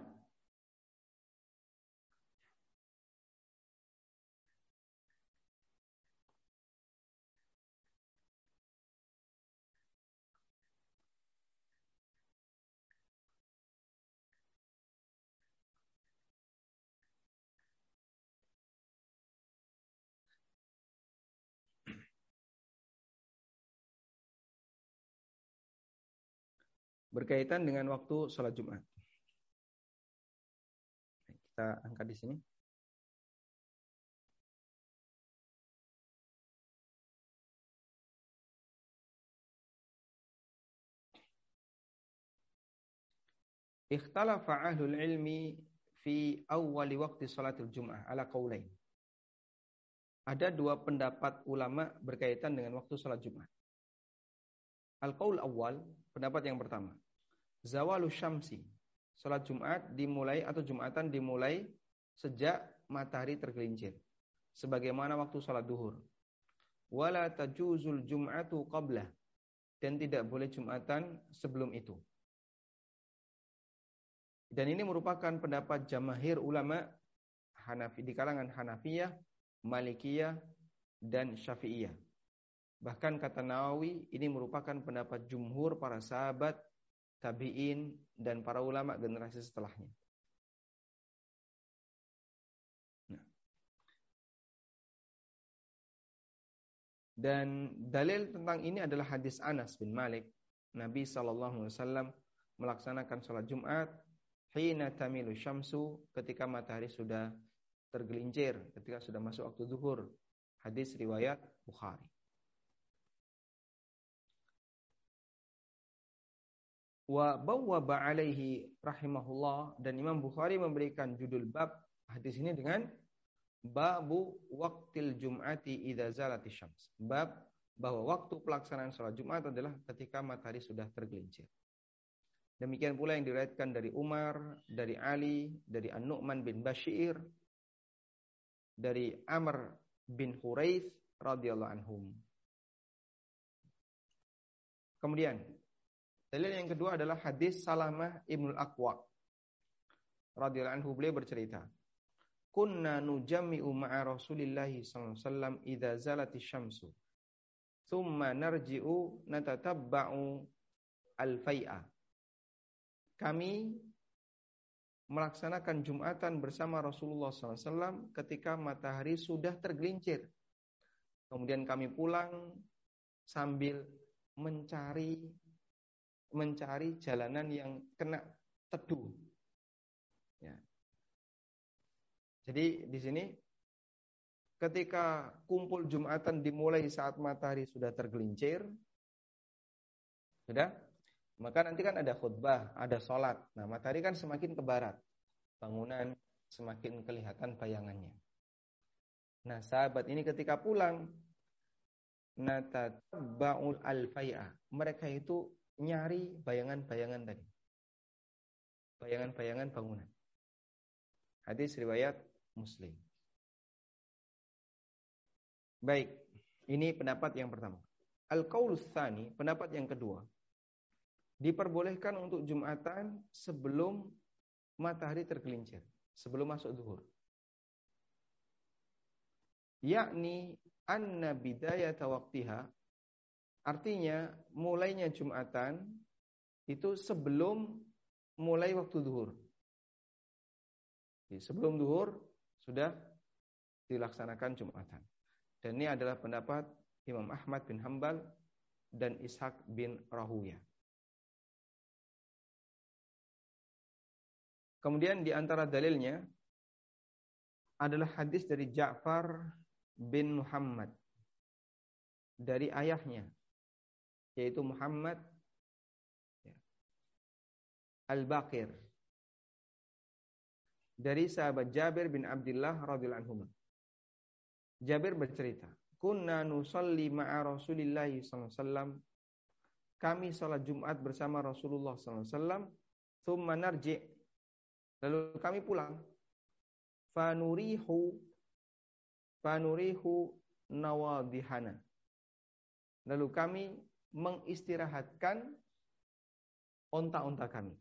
Berkaitan dengan waktu sholat Jumat. Kita angkat di sini. Ikhtalafa ahlul ilmi fi awwali waktu salatul jum'ah ala qaulain. Ada dua pendapat ulama berkaitan dengan waktu salat Jumat. Al-qaul awal, pendapat yang pertama zawalu syamsi. Salat Jumat dimulai atau Jumatan dimulai sejak matahari tergelincir. Sebagaimana waktu salat duhur. Wala tajuzul jum'atu qabla. Dan tidak boleh Jumatan sebelum itu. Dan ini merupakan pendapat jamahir ulama Hanafi di kalangan Hanafiyah, Malikiyah dan Syafi'iyah. Bahkan kata Nawawi ini merupakan pendapat jumhur para sahabat, tabi'in dan para ulama generasi setelahnya. Nah. Dan dalil tentang ini adalah hadis Anas bin Malik. Nabi SAW melaksanakan sholat Jumat hina tamilu syamsu ketika matahari sudah tergelincir, ketika sudah masuk waktu zuhur. Hadis riwayat Bukhari. Wa bawwaba alaihi rahimahullah dan Imam Bukhari memberikan judul bab hadis ini dengan babu waktil jum'ati idza zalati syams. Bab bahwa waktu pelaksanaan sholat Jumat adalah ketika matahari sudah tergelincir. Demikian pula yang diriwayatkan dari Umar, dari Ali, dari An-Nu'man bin Bashir, dari Amr bin Huraith radhiyallahu anhum. Kemudian Dalil yang kedua adalah hadis Salamah Ibnul Aqwa. Radhiyallahu anhu beliau bercerita, "Kunna nujammi'u ma'a Rasulillah sallallahu alaihi wasallam idza zalati syamsu. Thumma narji'u natatabba'u al-fai'a." Kami melaksanakan Jumatan bersama Rasulullah SAW ketika matahari sudah tergelincir. Kemudian kami pulang sambil mencari mencari jalanan yang kena teduh. Ya. Jadi di sini ketika kumpul Jumatan dimulai saat matahari sudah tergelincir, sudah, maka nanti kan ada khutbah, ada sholat. Nah matahari kan semakin ke barat, bangunan semakin kelihatan bayangannya. Nah sahabat ini ketika pulang, natatabbaul alfaya. Mereka itu nyari bayangan-bayangan tadi. Bayangan-bayangan bangunan. Hadis riwayat Muslim. Baik, ini pendapat yang pertama. Al-qaulus tsani, pendapat yang kedua. Diperbolehkan untuk Jumatan sebelum matahari tergelincir, sebelum masuk zuhur. Yakni anna bidayata waqtiha Artinya mulainya Jumatan itu sebelum mulai waktu duhur. Sebelum duhur sudah dilaksanakan Jumatan. Dan ini adalah pendapat Imam Ahmad bin Hambal dan Ishaq bin Rahuya. Kemudian di antara dalilnya adalah hadis dari Ja'far bin Muhammad dari ayahnya yaitu Muhammad Al-Baqir dari sahabat Jabir bin Abdullah radhiyallahu anhu. Jabir bercerita, "Kunna nusalli ma'a Rasulillah sallallahu alaihi wasallam." Kami salat Jumat bersama Rasulullah sallallahu "Tsumma narji'." Lalu kami pulang. Fanurihu fanurihu nawadihana. Lalu kami mengistirahatkan onta-onta kami.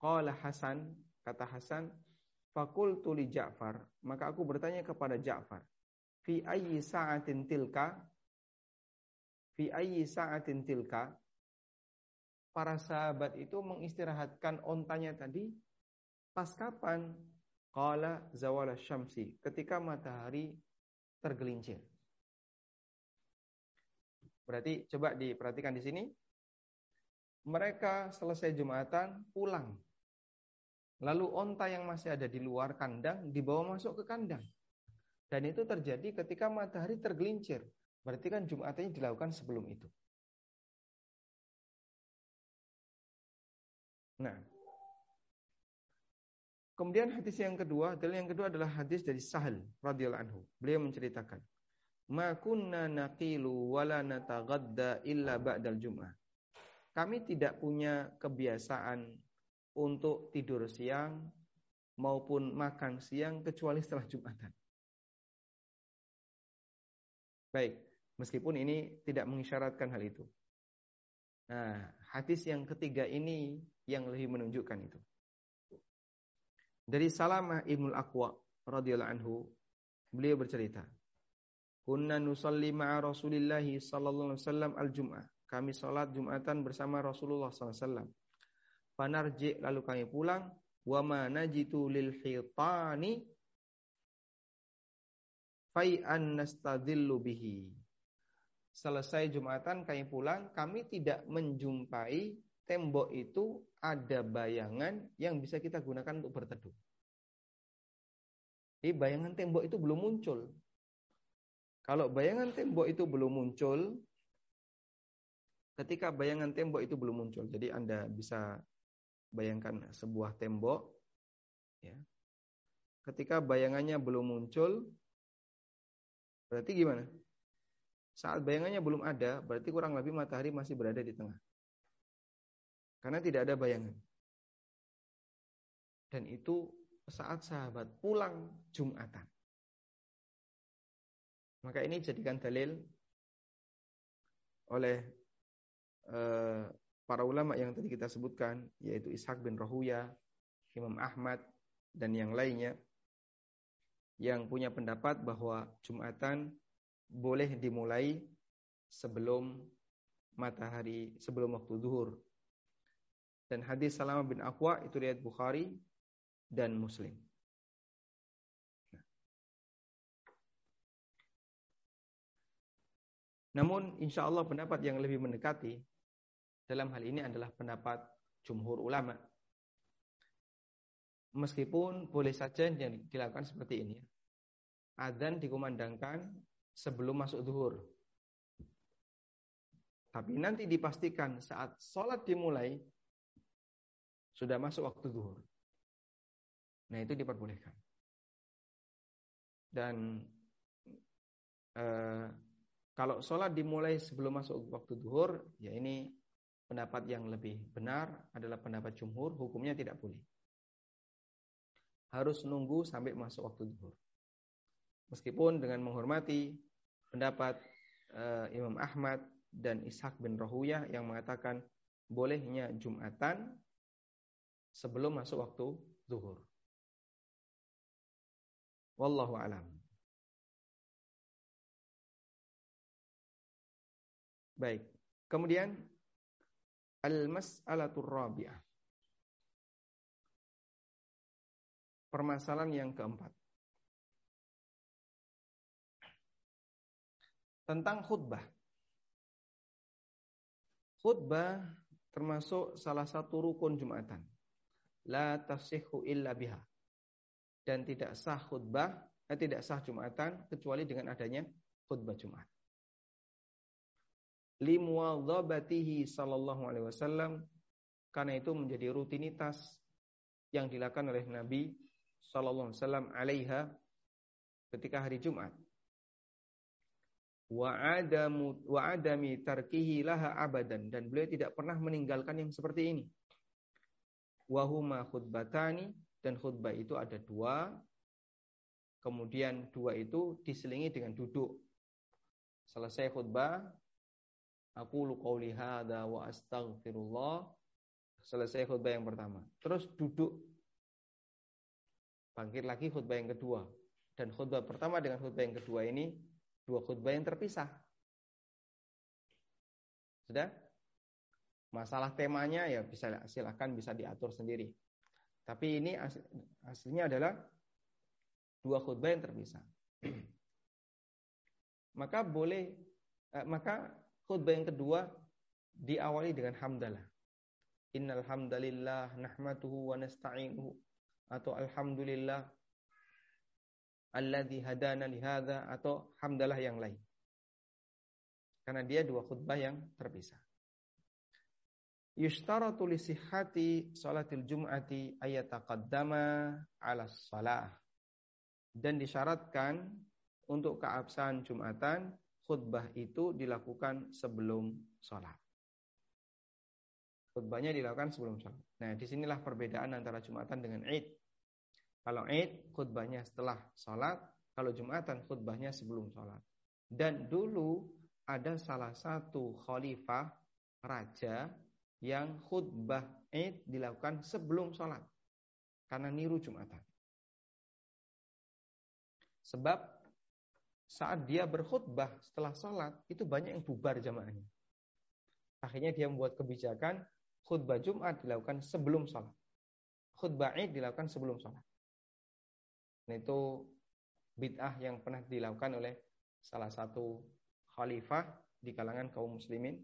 Qala Hasan, kata Hasan, Fakul tuli Ja'far, maka aku bertanya kepada Ja'far, fi ayyi sa'atin tilka? Fi ayyi sa'atin tilka? Para sahabat itu mengistirahatkan ontanya tadi pas kapan? Qala zawala syamsi, ketika matahari tergelincir. Berarti coba diperhatikan di sini. Mereka selesai Jumatan pulang. Lalu onta yang masih ada di luar kandang dibawa masuk ke kandang. Dan itu terjadi ketika matahari tergelincir. Berarti kan Jumatannya dilakukan sebelum itu. Nah, kemudian hadis yang kedua, dalil yang kedua adalah hadis dari Sahal radhiyallahu anhu. Beliau menceritakan, ma kunna naqilu wala nataghadda illa ba'dal jum'ah. Kami tidak punya kebiasaan untuk tidur siang maupun makan siang kecuali setelah Jumatan. Baik, meskipun ini tidak mengisyaratkan hal itu. Nah, hadis yang ketiga ini yang lebih menunjukkan itu. Dari Salamah Ibnul Aqwa radhiyallahu anhu beliau bercerita Kunna nusalli ma'a Rasulillah sallallahu alaihi wasallam al-jum'ah. Kami salat Jumatan bersama Rasulullah sallallahu alaihi wasallam. Panarji lalu kami pulang wa ma najitu lil hitani fai'an nastadillu bihi. Selesai Jumatan kami pulang, kami tidak menjumpai tembok itu ada bayangan yang bisa kita gunakan untuk berteduh. Jadi bayangan tembok itu belum muncul. Kalau bayangan tembok itu belum muncul, ketika bayangan tembok itu belum muncul, jadi Anda bisa bayangkan sebuah tembok, ya. Ketika bayangannya belum muncul, berarti gimana? Saat bayangannya belum ada, berarti kurang lebih matahari masih berada di tengah. Karena tidak ada bayangan. Dan itu saat sahabat pulang Jumatan. Maka ini jadikan dalil oleh uh, para ulama yang tadi kita sebutkan, yaitu Ishaq bin Rahuya, Imam Ahmad, dan yang lainnya, yang punya pendapat bahwa Jumatan boleh dimulai sebelum matahari, sebelum waktu zuhur. Dan hadis Salama bin Aqwa itu riwayat Bukhari dan Muslim. Namun insya Allah pendapat yang lebih mendekati dalam hal ini adalah pendapat jumhur ulama. Meskipun boleh saja yang dilakukan seperti ini. Adzan dikumandangkan sebelum masuk zuhur. Tapi nanti dipastikan saat sholat dimulai sudah masuk waktu zuhur. Nah itu diperbolehkan. Dan eh, kalau sholat dimulai sebelum masuk waktu duhur, ya ini pendapat yang lebih benar adalah pendapat jumhur, hukumnya tidak boleh. Harus nunggu sampai masuk waktu duhur. Meskipun dengan menghormati pendapat uh, Imam Ahmad dan Ishaq bin Rohuyah yang mengatakan bolehnya Jumatan sebelum masuk waktu zuhur. Wallahu alam. Baik. Kemudian al-mas'alatur rabi'ah. Permasalahan yang keempat. Tentang khutbah. Khutbah termasuk salah satu rukun Jumatan. La tasihhu illa biha. Dan tidak sah khutbah, eh, tidak sah Jumatan kecuali dengan adanya khutbah Jumat limuadzabatihi sallallahu alaihi wasallam karena itu menjadi rutinitas yang dilakukan oleh Nabi sallallahu alaihi wasallam alaiha ketika hari Jumat. Wa adamu wa adami tarkihi laha abadan dan beliau tidak pernah meninggalkan yang seperti ini. Wa huma khutbatani dan khutbah itu ada dua. Kemudian dua itu diselingi dengan duduk. Selesai khutbah Aku qauli hadza wa astaghfirullah. Selesai khutbah yang pertama. Terus duduk. Bangkit lagi khutbah yang kedua. Dan khutbah pertama dengan khutbah yang kedua ini dua khutbah yang terpisah. Sudah? Masalah temanya ya bisa silakan bisa diatur sendiri. Tapi ini aslinya adalah dua khutbah yang terpisah. <clears throat> maka boleh eh, maka Khutbah yang kedua diawali dengan hamdalah. Innal hamdalillah nahmatuhu wa nasta'inuhu atau alhamdulillah alladzi hadana li hadza atau hamdalah yang lain. Karena dia dua khutbah yang terpisah. Yushtaratu li sihhati salatil jum'ati ayataqaddama 'ala shalah. Dan disyaratkan untuk keabsahan Jumatan khutbah itu dilakukan sebelum sholat. Khutbahnya dilakukan sebelum sholat. Nah, di sinilah perbedaan antara Jumatan dengan Id. Kalau Id, khutbahnya setelah sholat. Kalau Jumatan, khutbahnya sebelum sholat. Dan dulu ada salah satu khalifah, raja, yang khutbah Id dilakukan sebelum sholat. Karena niru Jumatan. Sebab saat dia berkhutbah setelah sholat, itu banyak yang bubar jamaahnya. Akhirnya dia membuat kebijakan khutbah Jumat dilakukan sebelum sholat. Khutbah Id dilakukan sebelum sholat. Nah itu bid'ah yang pernah dilakukan oleh salah satu khalifah di kalangan kaum muslimin.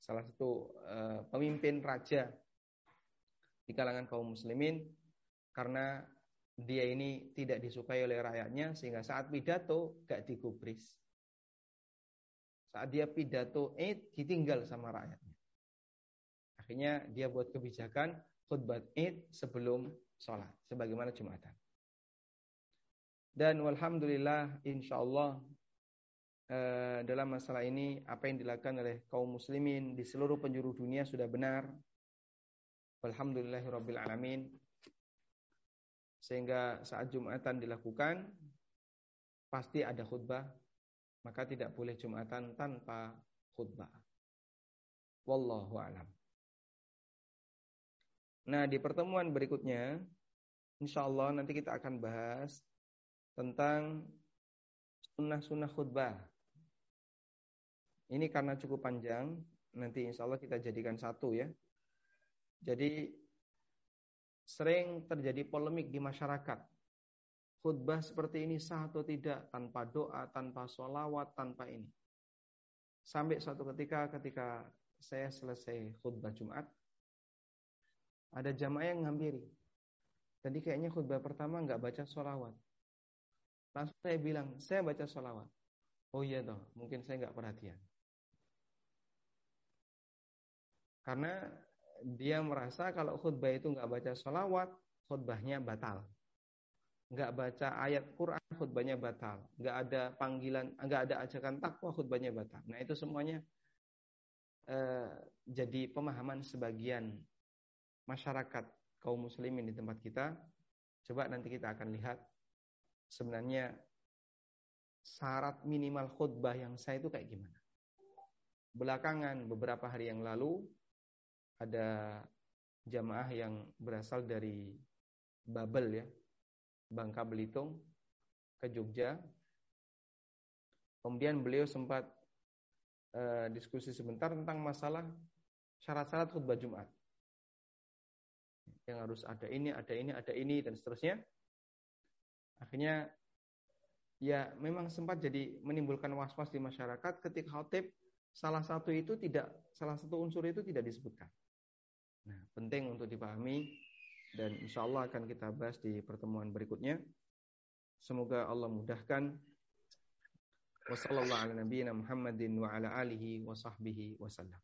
Salah satu uh, pemimpin raja di kalangan kaum muslimin karena dia ini tidak disukai oleh rakyatnya sehingga saat pidato gak digubris. Saat dia pidato Id ditinggal sama rakyatnya. Akhirnya dia buat kebijakan khutbah Id sebelum sholat. Sebagaimana Jumatan. Dan walhamdulillah insya Allah eh, dalam masalah ini apa yang dilakukan oleh kaum muslimin di seluruh penjuru dunia sudah benar. Walhamdulillahirabbil alamin. Sehingga saat Jumatan dilakukan pasti ada khutbah maka tidak boleh Jumatan tanpa khutbah. Wallahu alam. Nah, di pertemuan berikutnya insya Allah nanti kita akan bahas tentang sunnah-sunnah khutbah. Ini karena cukup panjang, nanti insya Allah kita jadikan satu ya. Jadi sering terjadi polemik di masyarakat khutbah seperti ini sah atau tidak tanpa doa, tanpa sholawat, tanpa ini. Sampai suatu ketika ketika saya selesai khutbah Jumat, ada jamaah yang ngampiri. Tadi kayaknya khutbah pertama nggak baca sholawat. Langsung saya bilang, saya baca sholawat. Oh iya toh, mungkin saya nggak perhatian. Karena dia merasa kalau khutbah itu nggak baca sholawat, khutbahnya batal nggak baca ayat Quran khutbahnya batal, nggak ada panggilan, nggak ada ajakan takwa khutbahnya batal. Nah itu semuanya eh, jadi pemahaman sebagian masyarakat kaum muslimin di tempat kita. Coba nanti kita akan lihat sebenarnya syarat minimal khutbah yang saya itu kayak gimana. Belakangan beberapa hari yang lalu ada jamaah yang berasal dari Babel ya, Bangka Belitung ke Jogja. Kemudian beliau sempat uh, diskusi sebentar tentang masalah syarat-syarat khutbah Jumat. Yang harus ada ini, ada ini, ada ini dan seterusnya. Akhirnya ya memang sempat jadi menimbulkan was-was di masyarakat ketika khotib salah satu itu tidak salah satu unsur itu tidak disebutkan. Nah, penting untuk dipahami dan insya Allah akan kita bahas di pertemuan berikutnya. Semoga Allah mudahkan. Wassalamualaikum Muhammadin wa ala alihi wa sahbihi wasallam.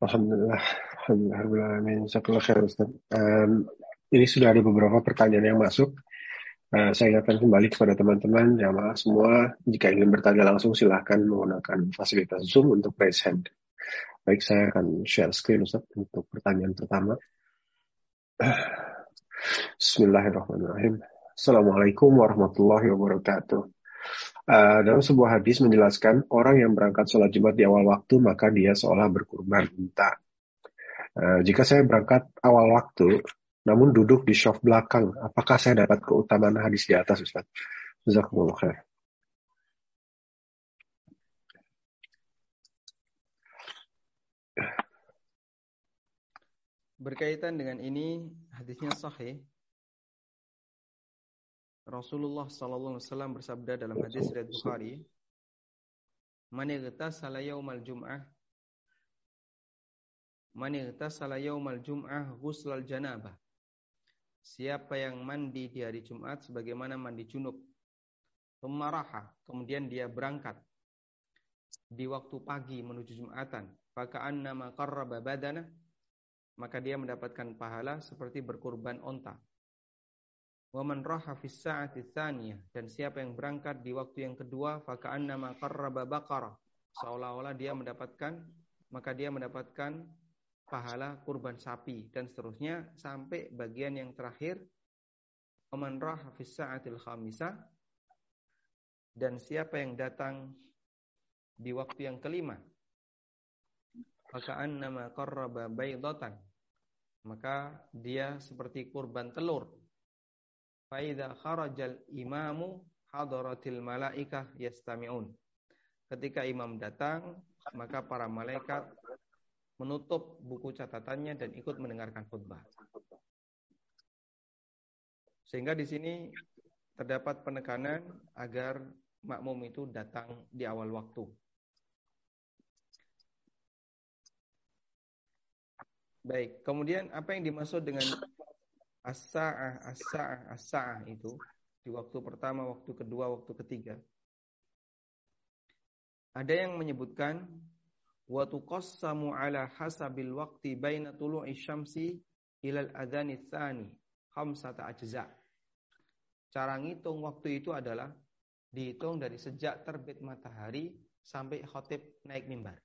Alhamdulillah. Alhamdulillah. khair Ustaz. Um, ini sudah ada beberapa pertanyaan yang masuk. Uh, saya ingatkan kembali kepada teman-teman jamaah semua, jika ingin bertanya langsung silahkan menggunakan fasilitas Zoom untuk raise. Baik, saya akan share screen Ustaz untuk pertanyaan pertama. Bismillahirrahmanirrahim. Assalamualaikum warahmatullahi wabarakatuh. Uh, dalam sebuah hadis menjelaskan orang yang berangkat sholat Jumat di awal waktu maka dia seolah berkurban unta. Uh, jika saya berangkat awal waktu namun duduk di soft belakang, apakah saya dapat keutamaan hadis di atas Ustaz? Jazakumullah khair. Berkaitan dengan ini hadisnya sahih. Rasulullah sallallahu alaihi wasallam bersabda dalam hadis riwayat Bukhari, "Man igtasala yaumal jum'ah Man igtasala yaumal jum'ah ghuslal janabah." Siapa yang mandi di hari Jumat sebagaimana mandi junub. Pemaraha, kemudian dia berangkat di waktu pagi menuju Jumatan. Faka'an nama qarraba badana maka dia mendapatkan pahala seperti berkurban onta. Waman raha fis sa'ati dan siapa yang berangkat di waktu yang kedua faka'annama qarraba baqara seolah-olah dia mendapatkan maka dia mendapatkan pahala kurban sapi dan seterusnya sampai bagian yang terakhir waman raha fis sa'atil khamisah dan siapa yang datang di waktu yang kelima nama qarraba baydatan maka dia seperti kurban telur Faida kharajal imamu hadaratil malaikah yastami'un. Ketika imam datang, maka para malaikat menutup buku catatannya dan ikut mendengarkan khutbah. Sehingga di sini terdapat penekanan agar makmum itu datang di awal waktu. Baik, kemudian apa yang dimaksud dengan as-sa'ah, as-sa'ah, as-sa'ah itu di waktu pertama, waktu kedua, waktu ketiga. Ada yang menyebutkan wa tuqassamu ala hasabil waqti baina tulu'i syamsi ilal adzani tsani khamsata ajza. Cara ngitung waktu itu adalah dihitung dari sejak terbit matahari sampai khotib naik mimbar.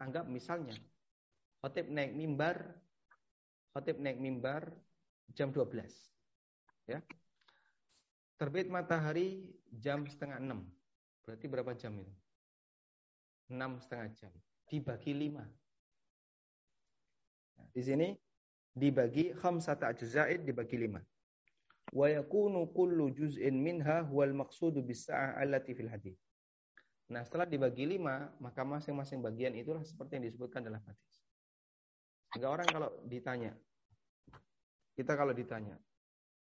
Anggap misalnya khotib naik mimbar khotib naik mimbar jam 12. Ya. Terbit matahari jam setengah enam. Berarti berapa jam itu? Enam setengah jam. Dibagi lima. Nah, di sini dibagi khamsata ajza'id dibagi lima. Wa yakunu kullu juz'in minha huwal maqsudu bis-sa'ah allati fil hadis. Nah, setelah dibagi lima, maka masing-masing bagian itulah seperti yang disebutkan dalam hadis. Sehingga orang kalau ditanya, kita kalau ditanya,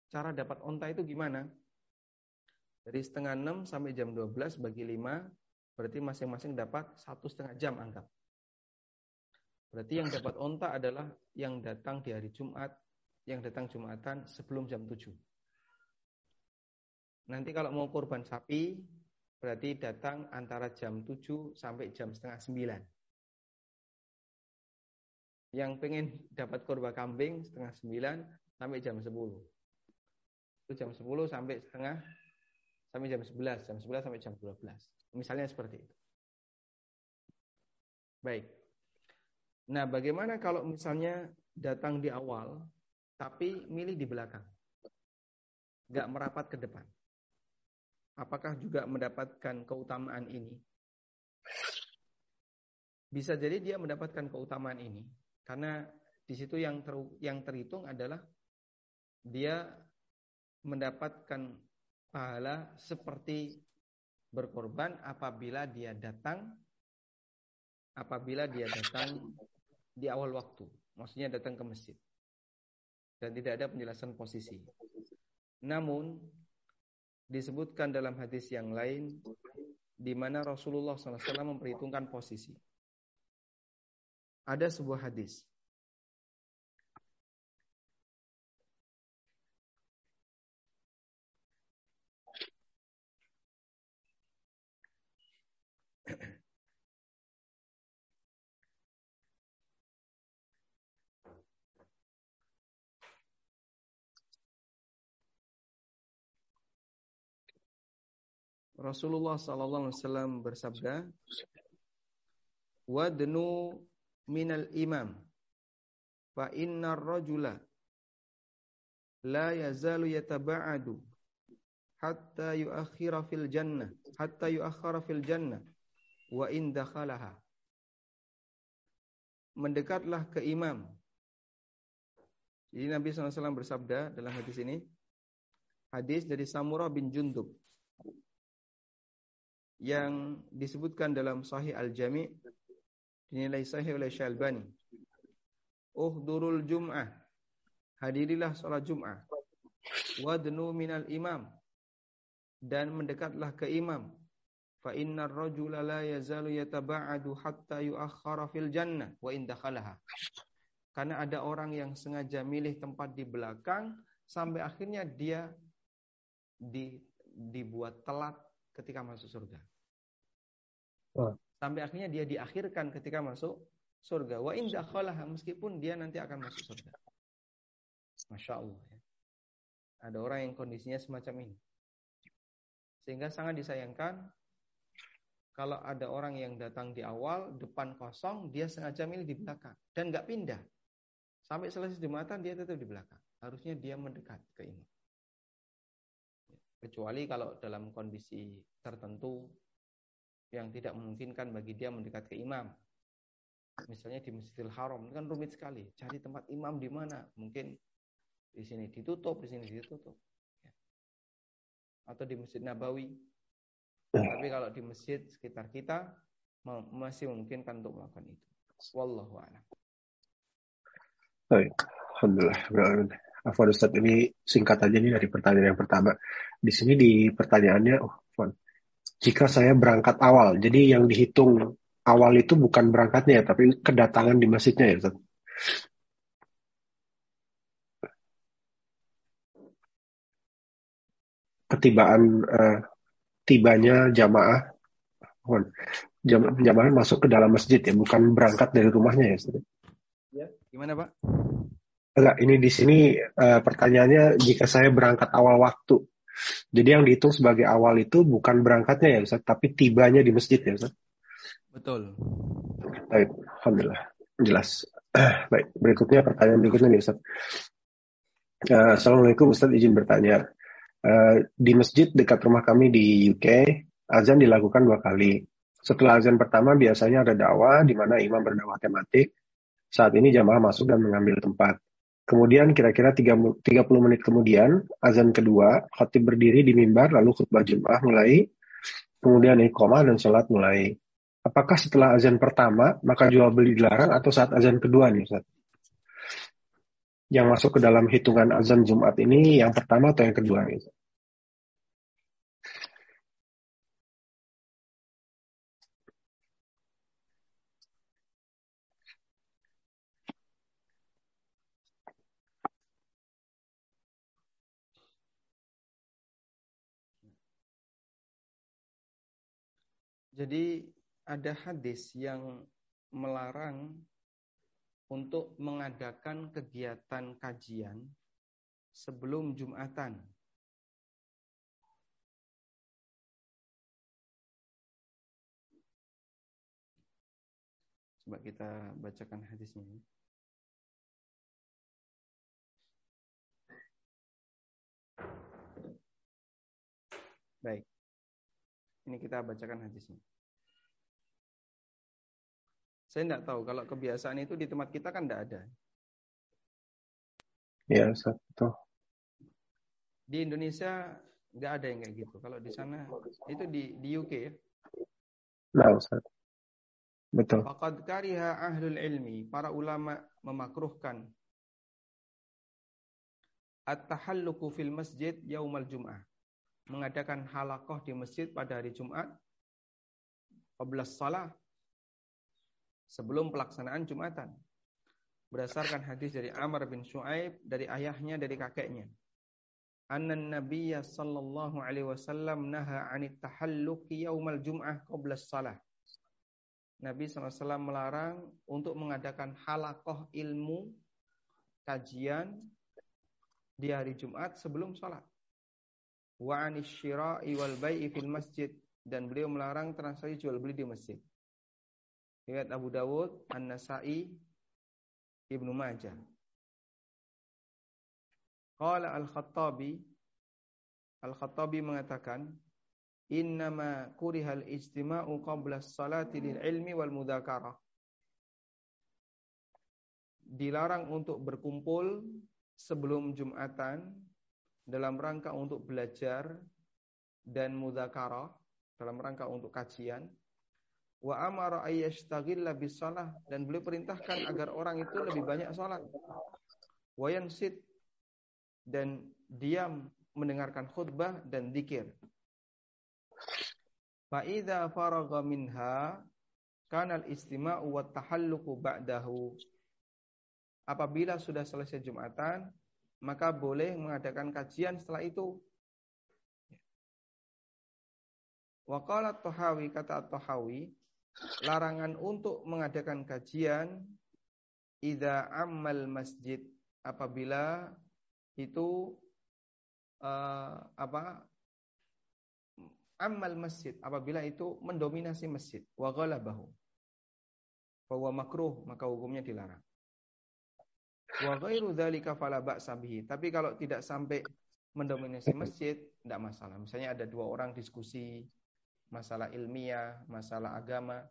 cara dapat onta itu gimana? Dari setengah enam sampai jam 12 bagi lima, berarti masing-masing dapat satu setengah jam anggap. Berarti yang dapat onta adalah yang datang di hari Jumat, yang datang Jumatan sebelum jam 7. Nanti kalau mau kurban sapi, berarti datang antara jam 7 sampai jam setengah 9. Yang pengen dapat kurban kambing setengah 9 sampai jam 10. Itu jam 10 sampai setengah sampai jam 11, jam 11 sampai jam 12. Misalnya seperti itu. Baik. Nah, bagaimana kalau misalnya datang di awal, tapi milih di belakang? Gak merapat ke depan. Apakah juga mendapatkan keutamaan ini? Bisa jadi dia mendapatkan keutamaan ini karena di situ yang ter, yang terhitung adalah dia mendapatkan pahala seperti berkorban apabila dia datang apabila dia datang di awal waktu, maksudnya datang ke masjid. Dan tidak ada penjelasan posisi. Namun disebutkan dalam hadis yang lain di mana Rasulullah SAW memperhitungkan posisi. Ada sebuah hadis. Rasulullah sallallahu alaihi wasallam bersabda, "Wadnu minal imam fa innar rajula la yazalu yataba'adu hatta yuakhira fil jannah hatta yuakhara fil jannah wa in dakhalaha." Mendekatlah ke imam. Jadi Nabi SAW bersabda dalam hadis ini, hadis dari Samurah bin Jundub yang disebutkan dalam Sahih Al-Jami' dinilai sahih oleh Syalbani. Uhdurul Jum'ah. Hadirilah salat Jum'ah. Wadnu minal imam. Dan mendekatlah ke imam. Fa innar rajula la yazalu yataba'adu hatta yuakhkhara fil jannah wa in dakhalaha. Karena ada orang yang sengaja milih tempat di belakang sampai akhirnya dia di, dibuat telat ketika masuk surga. Sampai akhirnya dia diakhirkan ketika masuk surga. Wa in meskipun dia nanti akan masuk surga. Masya Allah. Ya. Ada orang yang kondisinya semacam ini. Sehingga sangat disayangkan kalau ada orang yang datang di awal, depan kosong, dia sengaja milih di belakang. Dan nggak pindah. Sampai selesai jumatan dia tetap di belakang. Harusnya dia mendekat ke ini. Kecuali kalau dalam kondisi tertentu yang tidak memungkinkan bagi dia mendekat ke imam. Misalnya di Masjidil Haram, itu kan rumit sekali. Cari tempat imam di mana? Mungkin Di sini ditutup, di sini ditutup. Ya. Atau di Masjid Nabawi. Tapi kalau di masjid sekitar kita masih memungkinkan untuk melakukan itu. Wallahu a'lam. Baik, alhamdulillah. Afwan Ustaz ini singkat aja nih dari pertanyaan yang pertama. Di sini di pertanyaannya, oh, Afwan. Jika saya berangkat awal, jadi yang dihitung awal itu bukan berangkatnya ya, tapi kedatangan di masjidnya ya Ustaz. Ketibaan uh, tibanya jamaah jam, jamaah masuk ke dalam masjid ya, bukan berangkat dari rumahnya ya, Ustaz. Ya, gimana Pak? Enggak, ini di sini uh, pertanyaannya jika saya berangkat awal waktu. Jadi yang dihitung sebagai awal itu bukan berangkatnya ya Ustaz, tapi tibanya di masjid ya Ustaz. Betul. Baik, Alhamdulillah. Jelas. <clears throat> Baik, berikutnya pertanyaan berikutnya nih Ustaz. Uh, Assalamualaikum Ustaz, izin bertanya. Uh, di masjid dekat rumah kami di UK, azan dilakukan dua kali. Setelah azan pertama biasanya ada dakwah di mana imam berdakwah tematik. Saat ini jamaah masuk dan mengambil tempat. Kemudian kira-kira 30 menit kemudian azan kedua, khatib berdiri di mimbar lalu khutbah Jumat mulai. Kemudian iqamah dan sholat mulai. Apakah setelah azan pertama maka jual beli dilarang atau saat azan kedua nih Ustaz? Yang masuk ke dalam hitungan azan Jumat ini yang pertama atau yang kedua Ustaz? Jadi ada hadis yang melarang untuk mengadakan kegiatan kajian sebelum Jumatan. Coba kita bacakan hadisnya. Baik. Ini kita bacakan hadisnya. Saya tidak tahu kalau kebiasaan itu di tempat kita kan tidak ada. Ya, satu. Di Indonesia nggak ada yang kayak gitu. Kalau di sana itu di di UK ya. Nah, Ustaz. Betul. Faqad kariha ahlul ilmi, para ulama memakruhkan at-tahalluqu fil masjid yaumal jum'ah. Mengadakan halakoh di masjid pada hari Jumat qabla salah sebelum pelaksanaan Jumatan. Berdasarkan hadis dari Amr bin Shu'aib dari ayahnya dari kakeknya. Anna Nabiya sallallahu alaihi wasallam naha 'anit tahalluqi yaumal jum'ah qabla shalah. Nabi SAW melarang untuk mengadakan halakoh ilmu kajian di hari Jumat sebelum sholat. Wa anis syira'i wal bai'i fil masjid dan beliau melarang transaksi jual beli di masjid. Riwayat Abu Dawud, An-Nasai, Ibnu Majah. Qala Al-Khattabi Al-Khattabi mengatakan innama kurihal istima'u qabla salati lil ilmi wal mudzakarah. Dilarang untuk berkumpul sebelum Jumatan dalam rangka untuk belajar dan mudzakarah, dalam rangka untuk kajian Wa amara ayyashtagilla bisalah dan beliau perintahkan agar orang itu lebih banyak salat. Wa yansit dan diam mendengarkan khutbah dan zikir. Fa idza faragha minha kana al-istima'u wa tahalluqu ba'dahu. Apabila sudah selesai Jumatan, maka boleh mengadakan kajian setelah itu. Wa qala Tahawi kata Tahawi larangan untuk mengadakan kajian ida amal masjid apabila itu uh, apa amal masjid apabila itu mendominasi masjid. Wa ghalabahu bahwa makruh maka hukumnya dilarang wa ghairu dzalika fala ba'sa bihi. Tapi kalau tidak sampai mendominasi masjid tidak masalah. Misalnya ada dua orang diskusi masalah ilmiah, masalah agama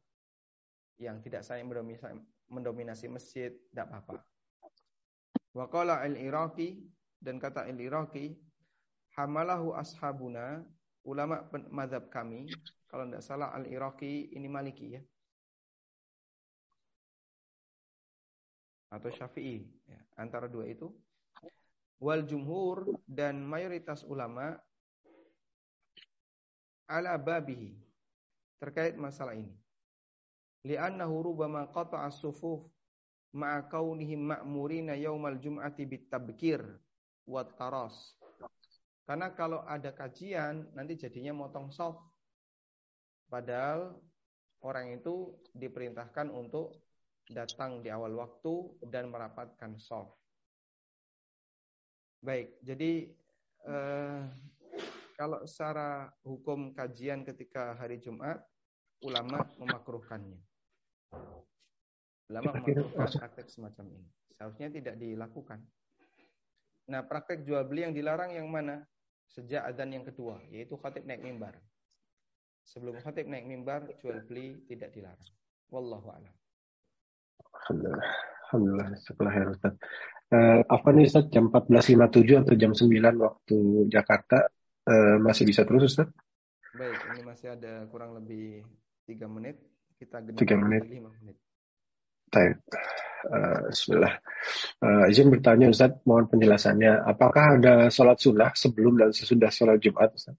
yang tidak saya mendominasi, mendominasi masjid, tidak apa-apa. Waqala al-Iraqi dan kata Al-Iraqi hamalahu ashabuna ulama madhab kami kalau tidak salah Al-Iraqi ini Maliki ya atau Syafi'i ya, antara dua itu wal jumhur dan mayoritas ulama ala babihi terkait masalah ini li'annahu rubama qata'a as-sufuf ma'a kaunihim ma'murina yaumal jum'ati bitabkir wa taras. Karena kalau ada kajian nanti jadinya motong soft. Padahal orang itu diperintahkan untuk datang di awal waktu dan merapatkan soft. Baik, jadi eh, kalau secara hukum kajian ketika hari Jumat, ulama memakruhkannya. Ulama memakruhkan praktek semacam ini. Seharusnya tidak dilakukan. Nah, praktek jual beli yang dilarang yang mana? Sejak adzan yang kedua, yaitu khatib naik mimbar. Sebelum khatib naik mimbar, jual beli tidak dilarang. Wallahu a'lam. Alhamdulillah. Alhamdulillah. Setelah ya Ustaz. Uh, apa nih Ustaz, jam 14.57 atau jam 9 waktu Jakarta uh, masih bisa terus Ustaz? Baik, ini masih ada kurang lebih 3 menit. Kita genap 3 menit. 5 menit. Baik. Uh, Bismillah. Uh, izin bertanya Ustaz, mohon penjelasannya. Apakah ada sholat sunnah sebelum dan sesudah sholat Jumat Ustaz?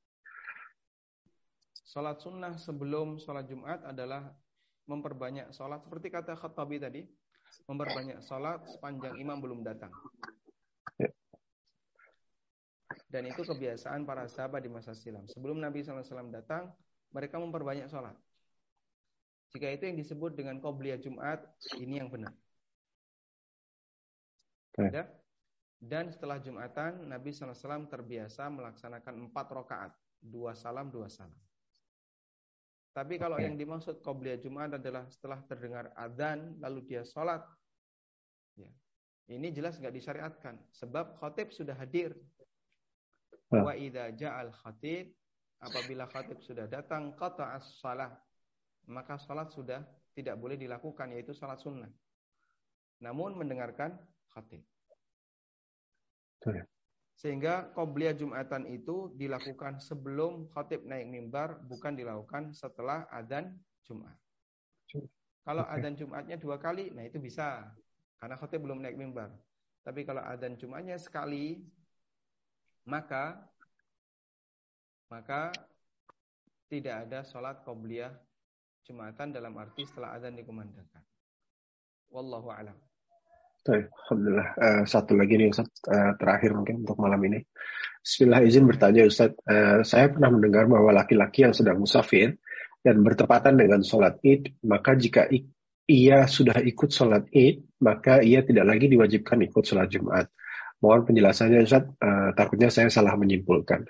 Sholat sunnah sebelum sholat Jumat adalah memperbanyak sholat. Seperti kata Khattabi tadi, memperbanyak sholat sepanjang imam belum datang. Ya. Dan itu kebiasaan para sahabat di masa silam. Sebelum Nabi SAW datang, mereka memperbanyak sholat. Jika itu yang disebut dengan qobliyah Jumat, ini yang benar. Ya. Dan setelah Jumatan, Nabi SAW terbiasa melaksanakan empat rakaat, dua salam, dua salam. Tapi kalau okay. yang dimaksud qobliyah Jumat adalah setelah terdengar adzan lalu dia sholat, ya, ini jelas nggak disyariatkan. Sebab khotib sudah hadir. Wa idza ja'al khatib apabila khatib sudah datang kata as salah maka salat sudah tidak boleh dilakukan yaitu salat sunnah. Namun mendengarkan khatib. Sehingga qobliyah Jumatan itu dilakukan sebelum khatib naik mimbar, bukan dilakukan setelah adzan Jumat. Kalau okay. adzan Jumatnya dua kali, nah itu bisa. Karena khatib belum naik mimbar. Tapi kalau adzan Jumatnya sekali, maka maka tidak ada sholat qobliyah Jumatan dalam arti setelah adzan dikumandangkan. Wallahu a'lam. Alhamdulillah. Uh, satu lagi nih Ustaz, uh, terakhir mungkin untuk malam ini. Bismillah izin bertanya Ustaz, uh, saya pernah mendengar bahwa laki-laki yang sedang musafir dan bertepatan dengan sholat id, maka jika ia sudah ikut sholat id, maka ia tidak lagi diwajibkan ikut sholat Jumat. Mohon penjelasannya Ustaz, uh, takutnya saya salah menyimpulkan.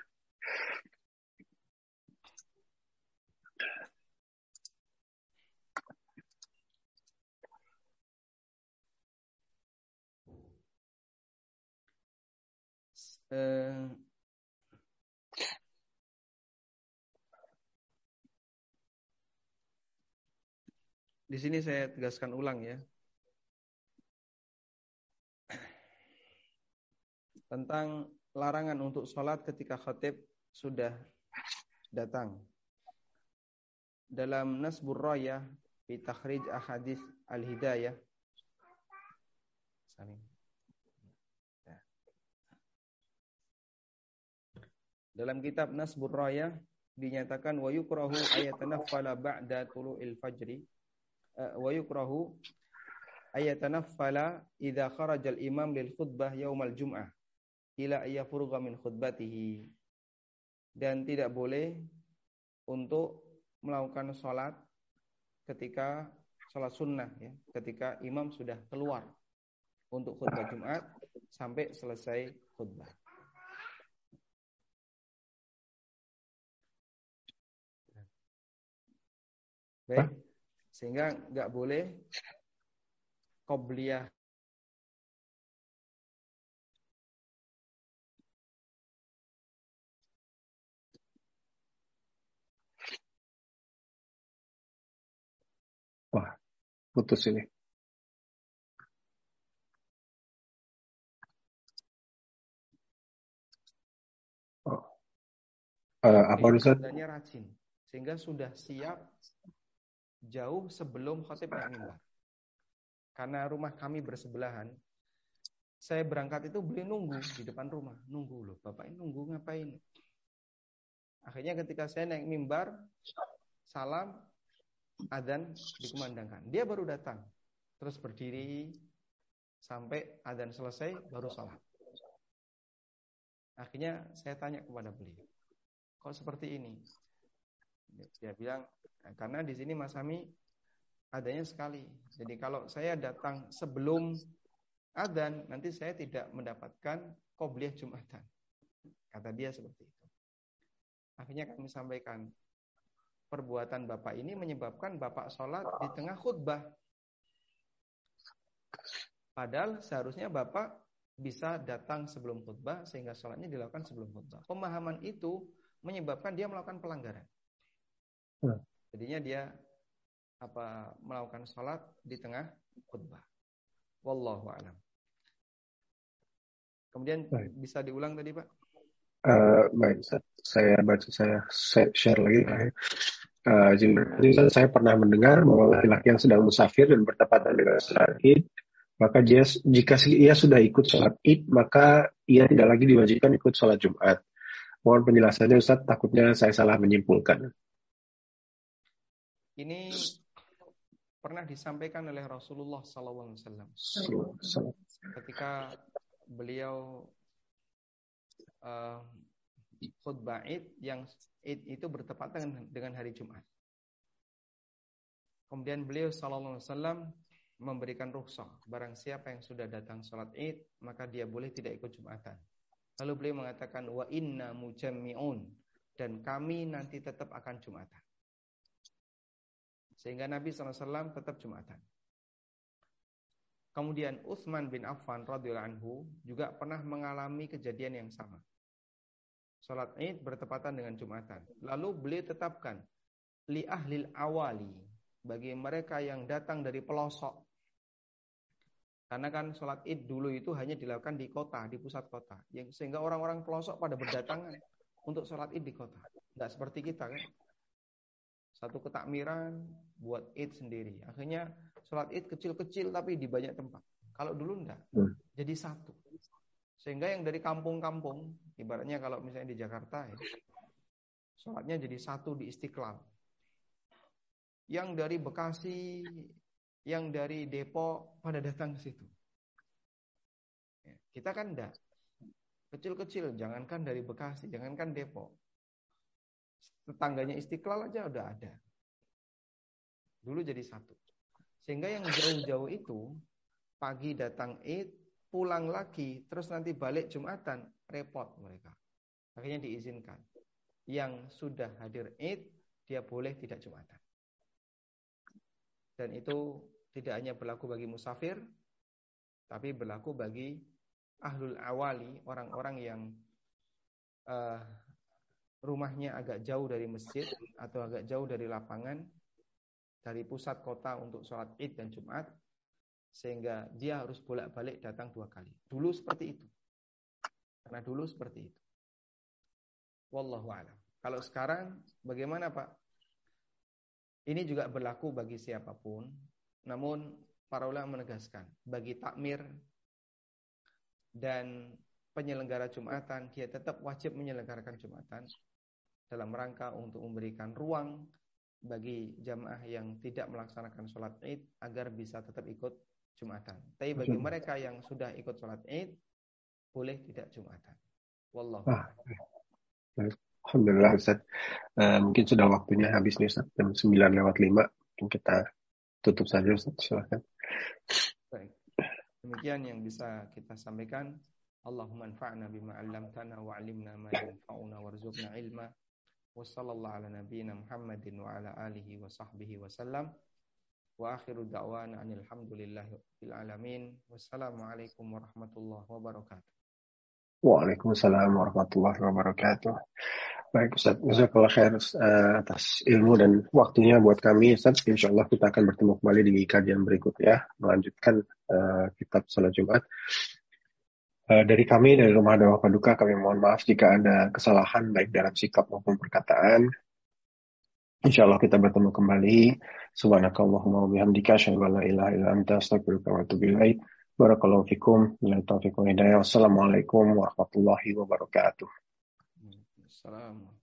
Eh, di sini saya tegaskan ulang ya. Tentang larangan untuk sholat ketika khatib sudah datang. Dalam Nasbur Raya, di takhrij ahadith al-hidayah. Dalam kitab Nasbur Raya dinyatakan wa yukrahu ayatanaffala ba'da tulu'il fajri uh, wa yukrahu ayatanaffala idza kharaja al-imam lil khutbah yaumal jum'ah ila ayyafurgha min khutbatihi dan tidak boleh untuk melakukan sholat ketika sholat sunnah ya ketika imam sudah keluar untuk khutbah Jumat sampai selesai khutbah. Okay. Sehingga nggak boleh kobliyah Wah, putus ini. Uh, apa Ustaz? rajin. Sehingga sudah siap jauh sebelum khotib naik mimbar. Karena rumah kami bersebelahan, saya berangkat itu beli nunggu di depan rumah. Nunggu loh, Bapak ini nunggu ngapain? Akhirnya ketika saya naik mimbar, salam, adzan dikumandangkan. Dia baru datang. Terus berdiri sampai adzan selesai, baru sholat. Akhirnya saya tanya kepada beliau, kok seperti ini? Dia bilang, nah, karena di sini Mas Hami adanya sekali. Jadi kalau saya datang sebelum adzan, nanti saya tidak mendapatkan qobliyah Jumatan. Kata dia seperti itu. Akhirnya kami sampaikan, perbuatan Bapak ini menyebabkan Bapak sholat di tengah khutbah. Padahal seharusnya Bapak bisa datang sebelum khutbah sehingga sholatnya dilakukan sebelum khutbah. Pemahaman itu menyebabkan dia melakukan pelanggaran. Hmm. Jadinya dia apa melakukan sholat di tengah khutbah. Wallahu a'lam. Kemudian baik. bisa diulang tadi Pak? Uh, baik, saya baca saya share lagi. Uh, saya pernah mendengar bahwa laki-laki yang sedang musafir dan bertepatan dengan sholat id maka dia jika ia sudah ikut sholat id, maka ia tidak lagi diwajibkan ikut sholat Jumat. Mohon penjelasannya Ustaz, takutnya saya salah menyimpulkan. Ini pernah disampaikan oleh Rasulullah SAW ketika beliau uh, khutbah id yang id itu bertepatan dengan hari Jumat. Kemudian beliau Sallallahu Alaihi Wasallam memberikan rukhsah. Barang siapa yang sudah datang sholat id, maka dia boleh tidak ikut Jumatan. Lalu beliau mengatakan, wa inna mujammi'un. Dan kami nanti tetap akan Jumatan. Sehingga Nabi SAW tetap Jumatan. Kemudian Utsman bin Affan radhiyallahu anhu juga pernah mengalami kejadian yang sama. Salat Id bertepatan dengan Jumatan. Lalu beliau tetapkan li ahlil awali bagi mereka yang datang dari pelosok karena kan sholat id dulu itu hanya dilakukan di kota, di pusat kota. Sehingga orang-orang pelosok pada berdatangan untuk sholat id di kota. Tidak seperti kita kan. Satu ketakmiran buat id sendiri. Akhirnya sholat id kecil-kecil tapi di banyak tempat. Kalau dulu enggak. Hmm. Jadi satu. Sehingga yang dari kampung-kampung, ibaratnya kalau misalnya di Jakarta ya, sholatnya jadi satu di Istiqlal. Yang dari Bekasi, yang dari Depok pada datang ke situ. Ya, kita kan enggak. Kecil-kecil, jangankan dari Bekasi, jangankan Depok. Tetangganya Istiqlal aja udah ada. Dulu jadi satu. Sehingga yang jauh-jauh itu, pagi datang Id, pulang lagi, terus nanti balik Jumatan, repot mereka. Akhirnya diizinkan. Yang sudah hadir Id, dia boleh tidak Jumatan. Dan itu tidak hanya berlaku bagi musafir, tapi berlaku bagi ahlul awali, orang-orang yang uh, rumahnya agak jauh dari masjid atau agak jauh dari lapangan, dari pusat kota untuk sholat id dan jumat, sehingga dia harus bolak-balik datang dua kali. Dulu seperti itu. Karena dulu seperti itu. Wallahu a'lam. Kalau sekarang bagaimana Pak? Ini juga berlaku bagi siapa pun. Namun para ulama menegaskan bagi takmir dan penyelenggara Jumatan dia tetap wajib menyelenggarakan Jumatan dalam rangka untuk memberikan ruang bagi jamaah yang tidak melaksanakan sholat id agar bisa tetap ikut Jumatan. Tapi bagi mereka yang sudah ikut sholat id boleh tidak Jumatan. Wallahu ah, Alhamdulillah Ustaz. Uh, mungkin sudah waktunya habis nih Ustaz. Jam 9 lewat 5. Mungkin kita tutup saja Ustaz. Silakan. Baik. Demikian yang bisa kita sampaikan. Allahumma anfa'na bima 'allamtana wa 'allimna ma yanfa'una warzuqna ilma. Wa sallallahu ala nabiyyina Muhammadin wa ala alihi wa sahbihi wa sallam. Wa akhiru da'wana anil hamdulillahi alamin. Wassalamualaikum warahmatullahi wabarakatuh. Waalaikumsalam warahmatullahi wabarakatuh. Baik Ustaz, Jazakallah khair uh, atas ilmu dan waktunya buat kami Ustaz. Insya Allah kita akan bertemu kembali di kajian berikutnya. Melanjutkan uh, kitab Jumat. Uh, dari kami dari Rumah Dakwah Paduka kami mohon maaf jika ada kesalahan baik dalam sikap maupun perkataan. Insya Allah kita bertemu kembali. Subhanakallahumma wa bihamdika asyhadu an la ilaha illa anta astaghfiruka wa atubu ilaik. Barakallahu fikum. Wassalamualaikum warahmatullahi wabarakatuh. Assalamualaikum.